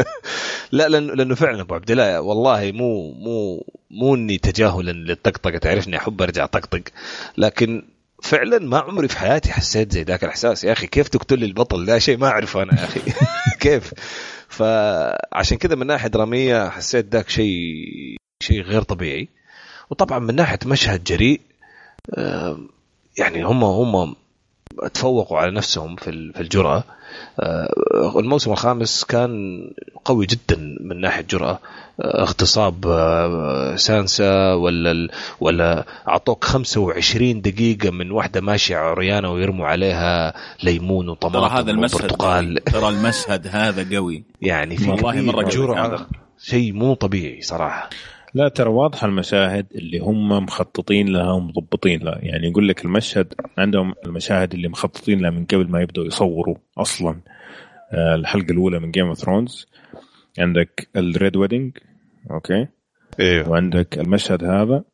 لا لأنه لأنه فعلا أبو عبد الله والله مو مو مو إني تجاهلا للطقطقة تعرفني أحب أرجع طقطق لكن فعلا ما عمري في حياتي حسيت زي ذاك الإحساس. يا أخي كيف تقتل لي البطل؟ ده شيء ما أعرفه أنا يا أخي. كيف؟ فعشان كذا من ناحية درامية حسيت ذاك شيء شيء غير طبيعي. وطبعا من ناحية مشهد جريء يعني هم هم تفوقوا على نفسهم في في الجرأة. آه، الموسم الخامس كان قوي جدا من ناحية جرأة. آه، اغتصاب آه، سانسا ولا ولا أعطوك 25 دقيقة من واحدة ماشية عريانة ويرموا عليها ليمون وطماطم ترى هذا المشهد ترى المشهد هذا قوي. يعني في والله مرة جرأة. شيء مو طبيعي صراحة. لا ترى واضحه المشاهد اللي هم مخططين لها ومضبطين لها. يعني يقول لك المشهد عندهم المشاهد اللي مخططين لها من قبل ما يبدأوا يصوروا أصلا آه، الحلقة الأولى من Game of Thrones عندك ال Red Wedding okay؟ أيوه وعندك المشهد هذا.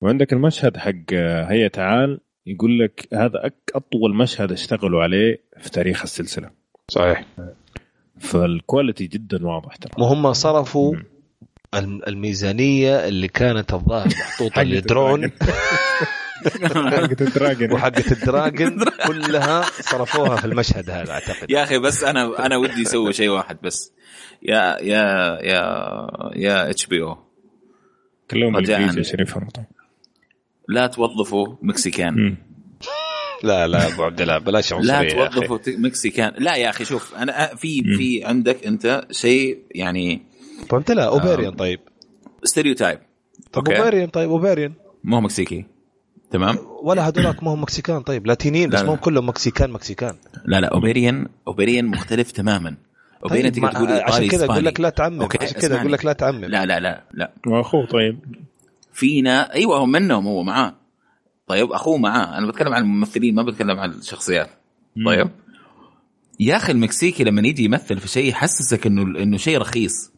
وعندك المشهد حق آه، هيا تعال يقول لك هذا أطول مشهد اشتغلوا عليه في تاريخ السلسلة. صحيح. فال quality جدا واضح ترى. وهم صرفوا الميزانية اللي كانت الظاهر محطوطة للدرون حقت ال dragon. وحقت ال dragon. كلها صرفوها في المشهد هذا أعتقد. يا أخي بس أنا أنا ودي أسوي شيء واحد بس. يا يا يا يا HBO. كلهم انجليزي شريف لا توظفوا Mexican. لا لا أبو عبد الله بلاش لا توظفوا Mexican. لا يا أخي شوف أنا في في عندك أنت شيء يعني فهمت لا اوبيريان طيب. stereotype طيب اوبيريان طيب اوبيريان مو مكسيكي. تمام؟ ولا هذولاك ما هم Mexican طيب لاتينيين بس مو كلهم Mexican Mexican. لا لا اوبيريان اوبيريان مختلف تماما. اوبيريان طيب تقول عشان كذا أقول لك لا تعمم عشان كذا أقول لك لا تعمم. لا لا لا لا. واخوه طيب. فينا أيوه هو منهم هو معاه. طيب أخوه معاه. أنا بتكلم عن الممثلين ما بتكلم عن الشخصيات. طيب. يا أخي المكسيكي لما يجي يمثل في شيء يحسسك إنه إنه شيء رخيص.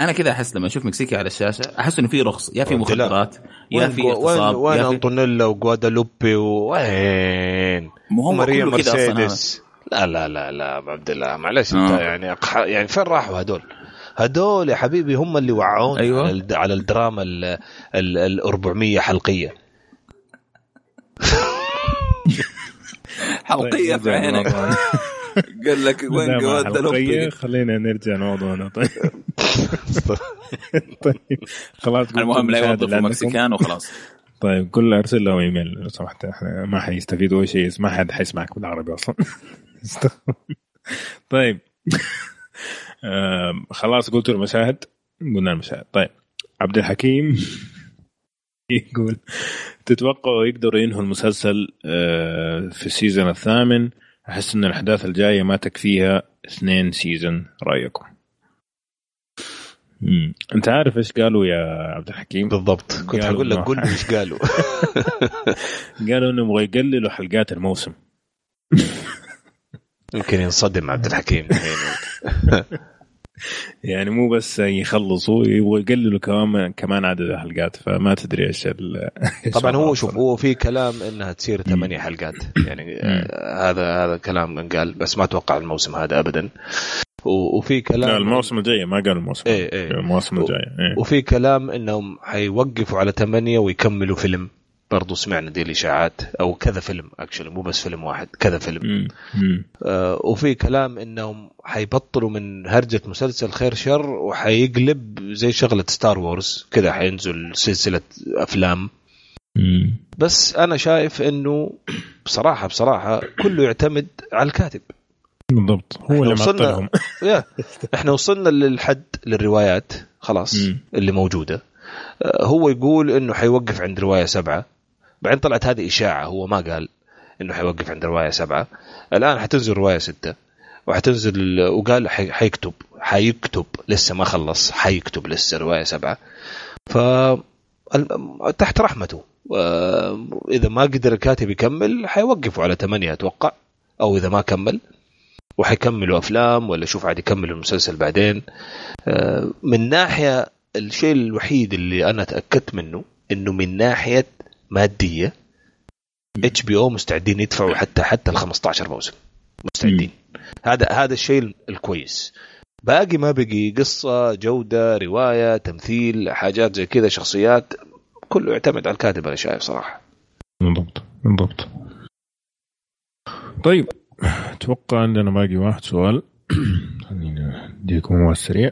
أنا كذا أحس لما أشوف مكسيكي على الشاشة أحس إنه في رخص يا في مخدرات يا في اغتصاب وين وين انطونيلا وغوادالوبي وين؟ ماريا مرسيدس. لا لا لا لا عبد الله معلش أنت آه. يعني يعني فين راحوا هدول؟ هدول يا حبيبي هم اللي وعون أيوة. على الدراما ال 400 حلقية. حلقية في عينك. قال لك وين جواد خلينا نرجع موضوعنا طيب. طيب خلاص المهم لا يوظفوا مكسيكان وخلاص. طيب قول له أرسل له إيميل لو سمحت. إحنا ما حيستفيد اي شيء ما حد حيسمعك بالعربي أصلا. طيب. خلاص قلت المشاهد قلنا المشاهد طيب. عبد الحكيم يقول تتوقعوا يقدروا ينهوا المسلسل آه، في ال season الثامن؟ أحس إن الأحداث الجاية ما تكفيها اثنين season رأيكم؟ مم. انت عارف إيش قالوا يا عبد الحكيم؟ بالضبط. كنت حقول لك قول لي إيش قالوا. قالوا إنهم يبغوا يقللوا حلقات الموسم. يمكن ينصدم عبد الحكيم. يعني مو بس يخلصوا يبغوا يقللوا كمان كمان عدد الحلقات فما تدري إيش طبعا هو شوف هو في كلام إنها تصير ثمانية حلقات. يعني آه هذا هذا كلام قال بس ما أتوقع الموسم هذا ابدا. وفي كلام لا الموسم الجاي ما قال الموسم. إيه إيه. الموسم الجاي إيه. وفي كلام إنهم حيوقفوا على ثمانية ويكملوا فيلم. برضو سمعنا دي الإشاعات أو كذا فيلم اكشلي مو بس فيلم واحد كذا فيلم. آه وفي كلام إنهم حيبطلوا من هرجة مسلسل خير شر وحيقلب زي شغلة ستار وورز كذا حينزل سلسلة أفلام. مم. بس أنا شايف إنه بصراحة بصراحة كله يعتمد على الكاتب. بالضبط. هو اللي وصلنا يا إحنا وصلنا للحد للروايات خلاص مم. اللي موجودة. آه، هو يقول إنه حيوقف عند رواية سبعة. بعدين طلعت هذه إشاعة هو ما قال إنه حيوقف عند رواية سبعة. الآن حتنزل رواية ستة وحتنزل وقال حيكتب حيكتب لسه ما خلص حيكتب لسه رواية سبعة. ف تحت رحمته. إذا ما قدر الكاتب يكمل حيوقفوا على ثمانية أتوقع أو إذا ما كمل. وحيكملوا أفلام ولا شوف عاد يكملوا المسلسل بعدين. من ناحية الشيء الوحيد اللي أنا تأكدت منه إنه من ناحية مادية إتش بي أو مستعدين يدفعوا حتى حتى ال 15 موسم. مستعدين. هذا هذا الشيء الكويس. باقي ما بقي قصة جودة رواية تمثيل حاجات زي كذا شخصيات كله يعتمد على الكاتب أنا شايف صراحة. بالضبط بالضبط. طيب أتوقع عندنا باقي واحد سؤال. خلينا أديكم هو السريع.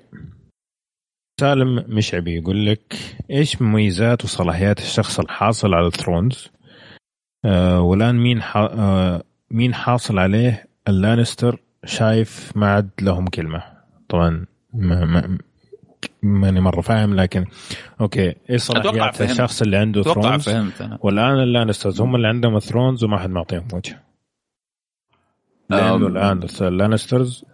سالم مشعبي يقول لك إيش مميزات وصلاحيات الشخص الحاصل على ال thrones؟ آه والآن مين ح... آه مين حاصل عليه؟ اللانستر شايف ما عاد لهم كلمة. طبعا ما ما ماني مرة فاهم لكن okay إيش صلاحيات الشخص اللي عنده thrones؟ والآن اللانسترز هم اللي عندهم thrones وما حد معطيهم وجه. لأنه الآن اللانسترز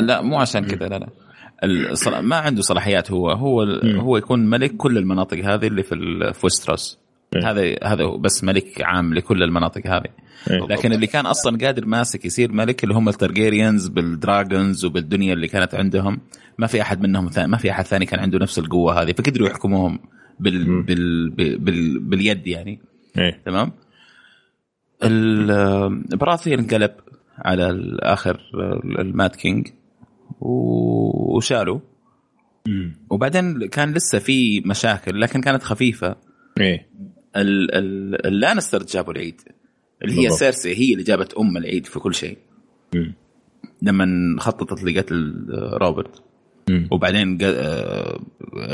لا مو عشان كذا لا لا. ما عنده صلاحيات هو هو. هو يكون ملك كل المناطق هذه اللي في ويستروس هذا هذا بس ملك عام لكل المناطق هذه. لكن اللي كان أصلا قادر ماسك يصير ملك اللي هم التارجيريانز بال dragons وبالدنيا اللي كانت عندهم. ما في أحد منهم ما في أحد ثاني كان عنده نفس القوة هذه فقدروا يحكموهم بال بال بال باليد يعني. إيه. تمام؟ براثيون انقلب. على اخر ال Mad King وشالوا وبعدين كان لسه في مشاكل لكن كانت خفيفة. إيه. اللانستر جابوا العيد اللي هي سيرسي هي اللي جابت أم العيد في كل شيء. لما خططت لقتل روبرت. وبعدين آه،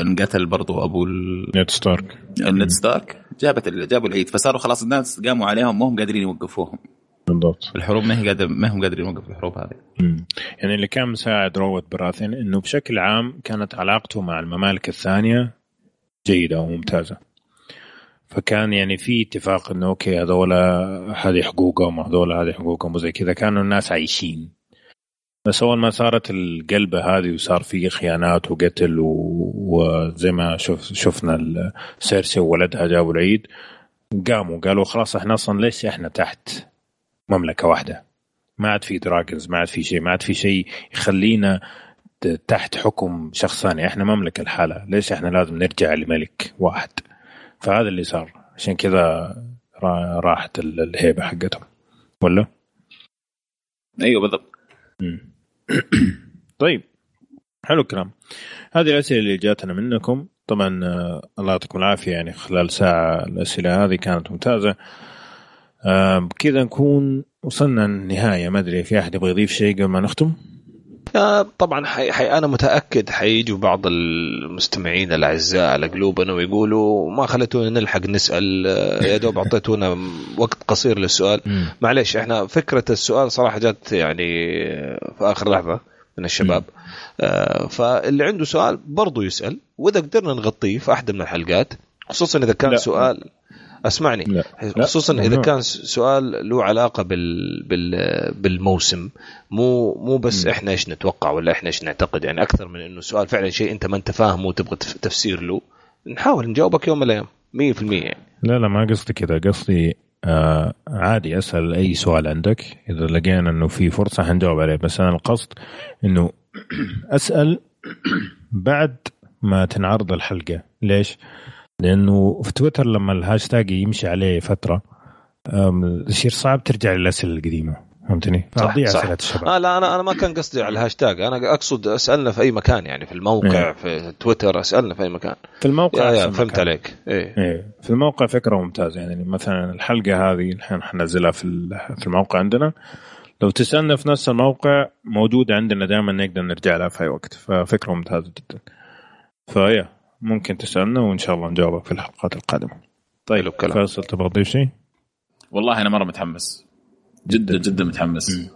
انقتل برضو أبو نيد ستارك. نيد ستارك. جابت جابوا العيد. فصاروا خلاص الناس قاموا عليهم ما هم قادرين يوقفوهم. بالضبط. الحروب ما هي قادر ما هم قادرين يوقفوا الحروب هذه. يعني اللي كان مساعد روبرت براثيون إنه بشكل عام كانت علاقته مع الممالك الثانية جيدة وممتازة. فكان يعني في اتفاق إنه okay هذول هذه حقوقهم وهذول هذه حقوقهم وزي كذا. كانوا الناس عايشين. بس أول ما صارت القلبة هذه وصار في خيانات وقتل وزي ما شوف شفنا سيرسي وولدها جابوا العيد قاموا قالوا خلاص إحنا أصلا ليش إحنا تحت؟ مملكة واحدة. ما عاد في دراجونز ما عاد في شيء ما عاد في شيء يخلينا تحت حكم شخص ثاني. إحنا مملكة الحالة ليش إحنا لازم نرجع لملك واحد؟ فهذا اللي صار. عشان كذا راحت الهيبة حقتهم. ولا؟ أيوه بالضبط. طيب. حلو الكلام. هذه الأسئلة اللي جاتنا منكم. طبعا آه، الله يعطيكم العافية يعني خلال ساعة الأسئلة هذه كانت ممتازة. بكذا نكون وصلنا النهاية. ما أدري في أحد يبغى يضيف شيء قبل ما نختم؟ آه، طبعا حي... حي... أنا متأكد حيجوا بعض المستمعين الأعزاء على قلوبنا ويقولوا ما خليتونا نلحق نسأل آه، يا دوب أعطيتونا وقت قصير للسؤال. معليش إحنا فكرة السؤال صراحة جت يعني في آخر لحظة من الشباب. فاللي عنده سؤال برضو يسأل. وإذا قدرنا نغطيه في أحد من الحلقات خصوصا إذا كان لا. سؤال اسمعني. لا. خصوصا لا. إذا كان سؤال له علاقة بال... بال... بالموسم. مو مو بس م. إحنا إيش نتوقع ولا إحنا إيش نعتقد. يعني أكثر من إنه سؤال فعلا شيء أنت ما أنت فاهمه وتبغى تفسير له. نحاول نجاوبك يوم من الأيام. 100% يعني. لا لا ما قصدي كذا. قصدي آه عادي أسأل أي سؤال عندك. إذا لقينا إنه في فرصة حنجاوب عليه. بس أنا القصد إنه أسأل بعد ما تنعرض الحلقة. ليش؟ لأنه في تويتر لما الهاشتاج يمشي عليه فترة يصير صعب ترجع للأسئلة القديمة فهمتني؟ فاضيع أسئلة الشباب آه لا أنا أنا ما كان قصدي على الهاشتاج أنا أقصد أسألنا في أي مكان يعني في الموقع إيه. في تويتر أسألنا في أي مكان في الموقع يا يا فهمت مكان. عليك إيه. إيه. في الموقع فكرة ممتازة يعني مثلا الحلقة هذه الحين حنزلها في في الموقع عندنا لو تسألنا في نفس الموقع موجوده عندنا دائما نقدر نرجع لها في أي وقت ففكرة ممتازة جدا فيا ممكن تسألنا وإن شاء الله نجاوبك في الحلقات القادمة. طيب فيصل تبغى تضيف شيء؟ والله أنا مرة متحمس. جدا. جدا. متحمس.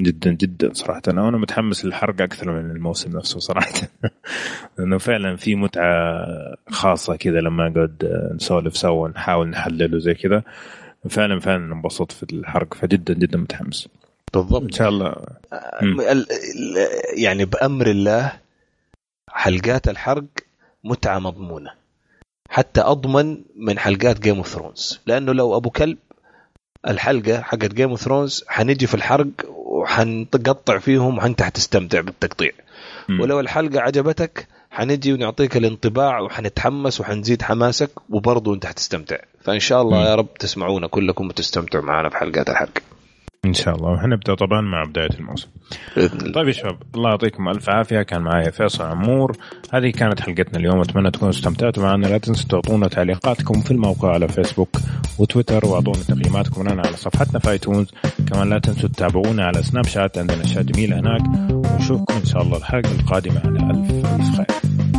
جدا جدا صراحة. أنا متحمس للحرق أكثر من الموسم نفسه صراحة. لأنه فعلا في متعة خاصة كذا لما نقعد نسولف سوا نحاول نحلل وزي كذا. فعلا فعلا انبسطت في الحرق. فجدا جدا متحمس. بالضبط. إن شاء الله. يعني بأمر الله حلقات الحرق متعة مضمونة. حتى أضمن من حلقات Game of Thrones لأنه لو أبو كلب الحلقة حقت Game of Thrones حنجي في الحرق وحنقطع فيهم وانت حتستمتع بالتقطيع. م. ولو الحلقة عجبتك حنجي ونعطيك الانطباع وحنتحمس وحنزيد حماسك وبرضه انت حتستمتع. فإن شاء الله م. يا رب تسمعونا كلكم وتستمتعوا معنا في حلقات الحرق. إن شاء الله. وحنبدا طبعا مع بداية الموسم. طيب يا شباب الله يعطيكم ألف عافية. كان معايا فيصل عمور. هذه كانت حلقتنا اليوم. أتمنى تكونوا استمتعتوا معنا. لا تنسوا تعطونا تعليقاتكم في الموقع على فيسبوك وتويتر وأعطونا تقييماتكم لنا على صفحتنا في آيتونز. كمان لا تنسوا تتابعونا على سناب شات. عندنا اشياء جميله هناك. ونشوفكم إن شاء الله الحلقة القادمة. على الف ألف خير.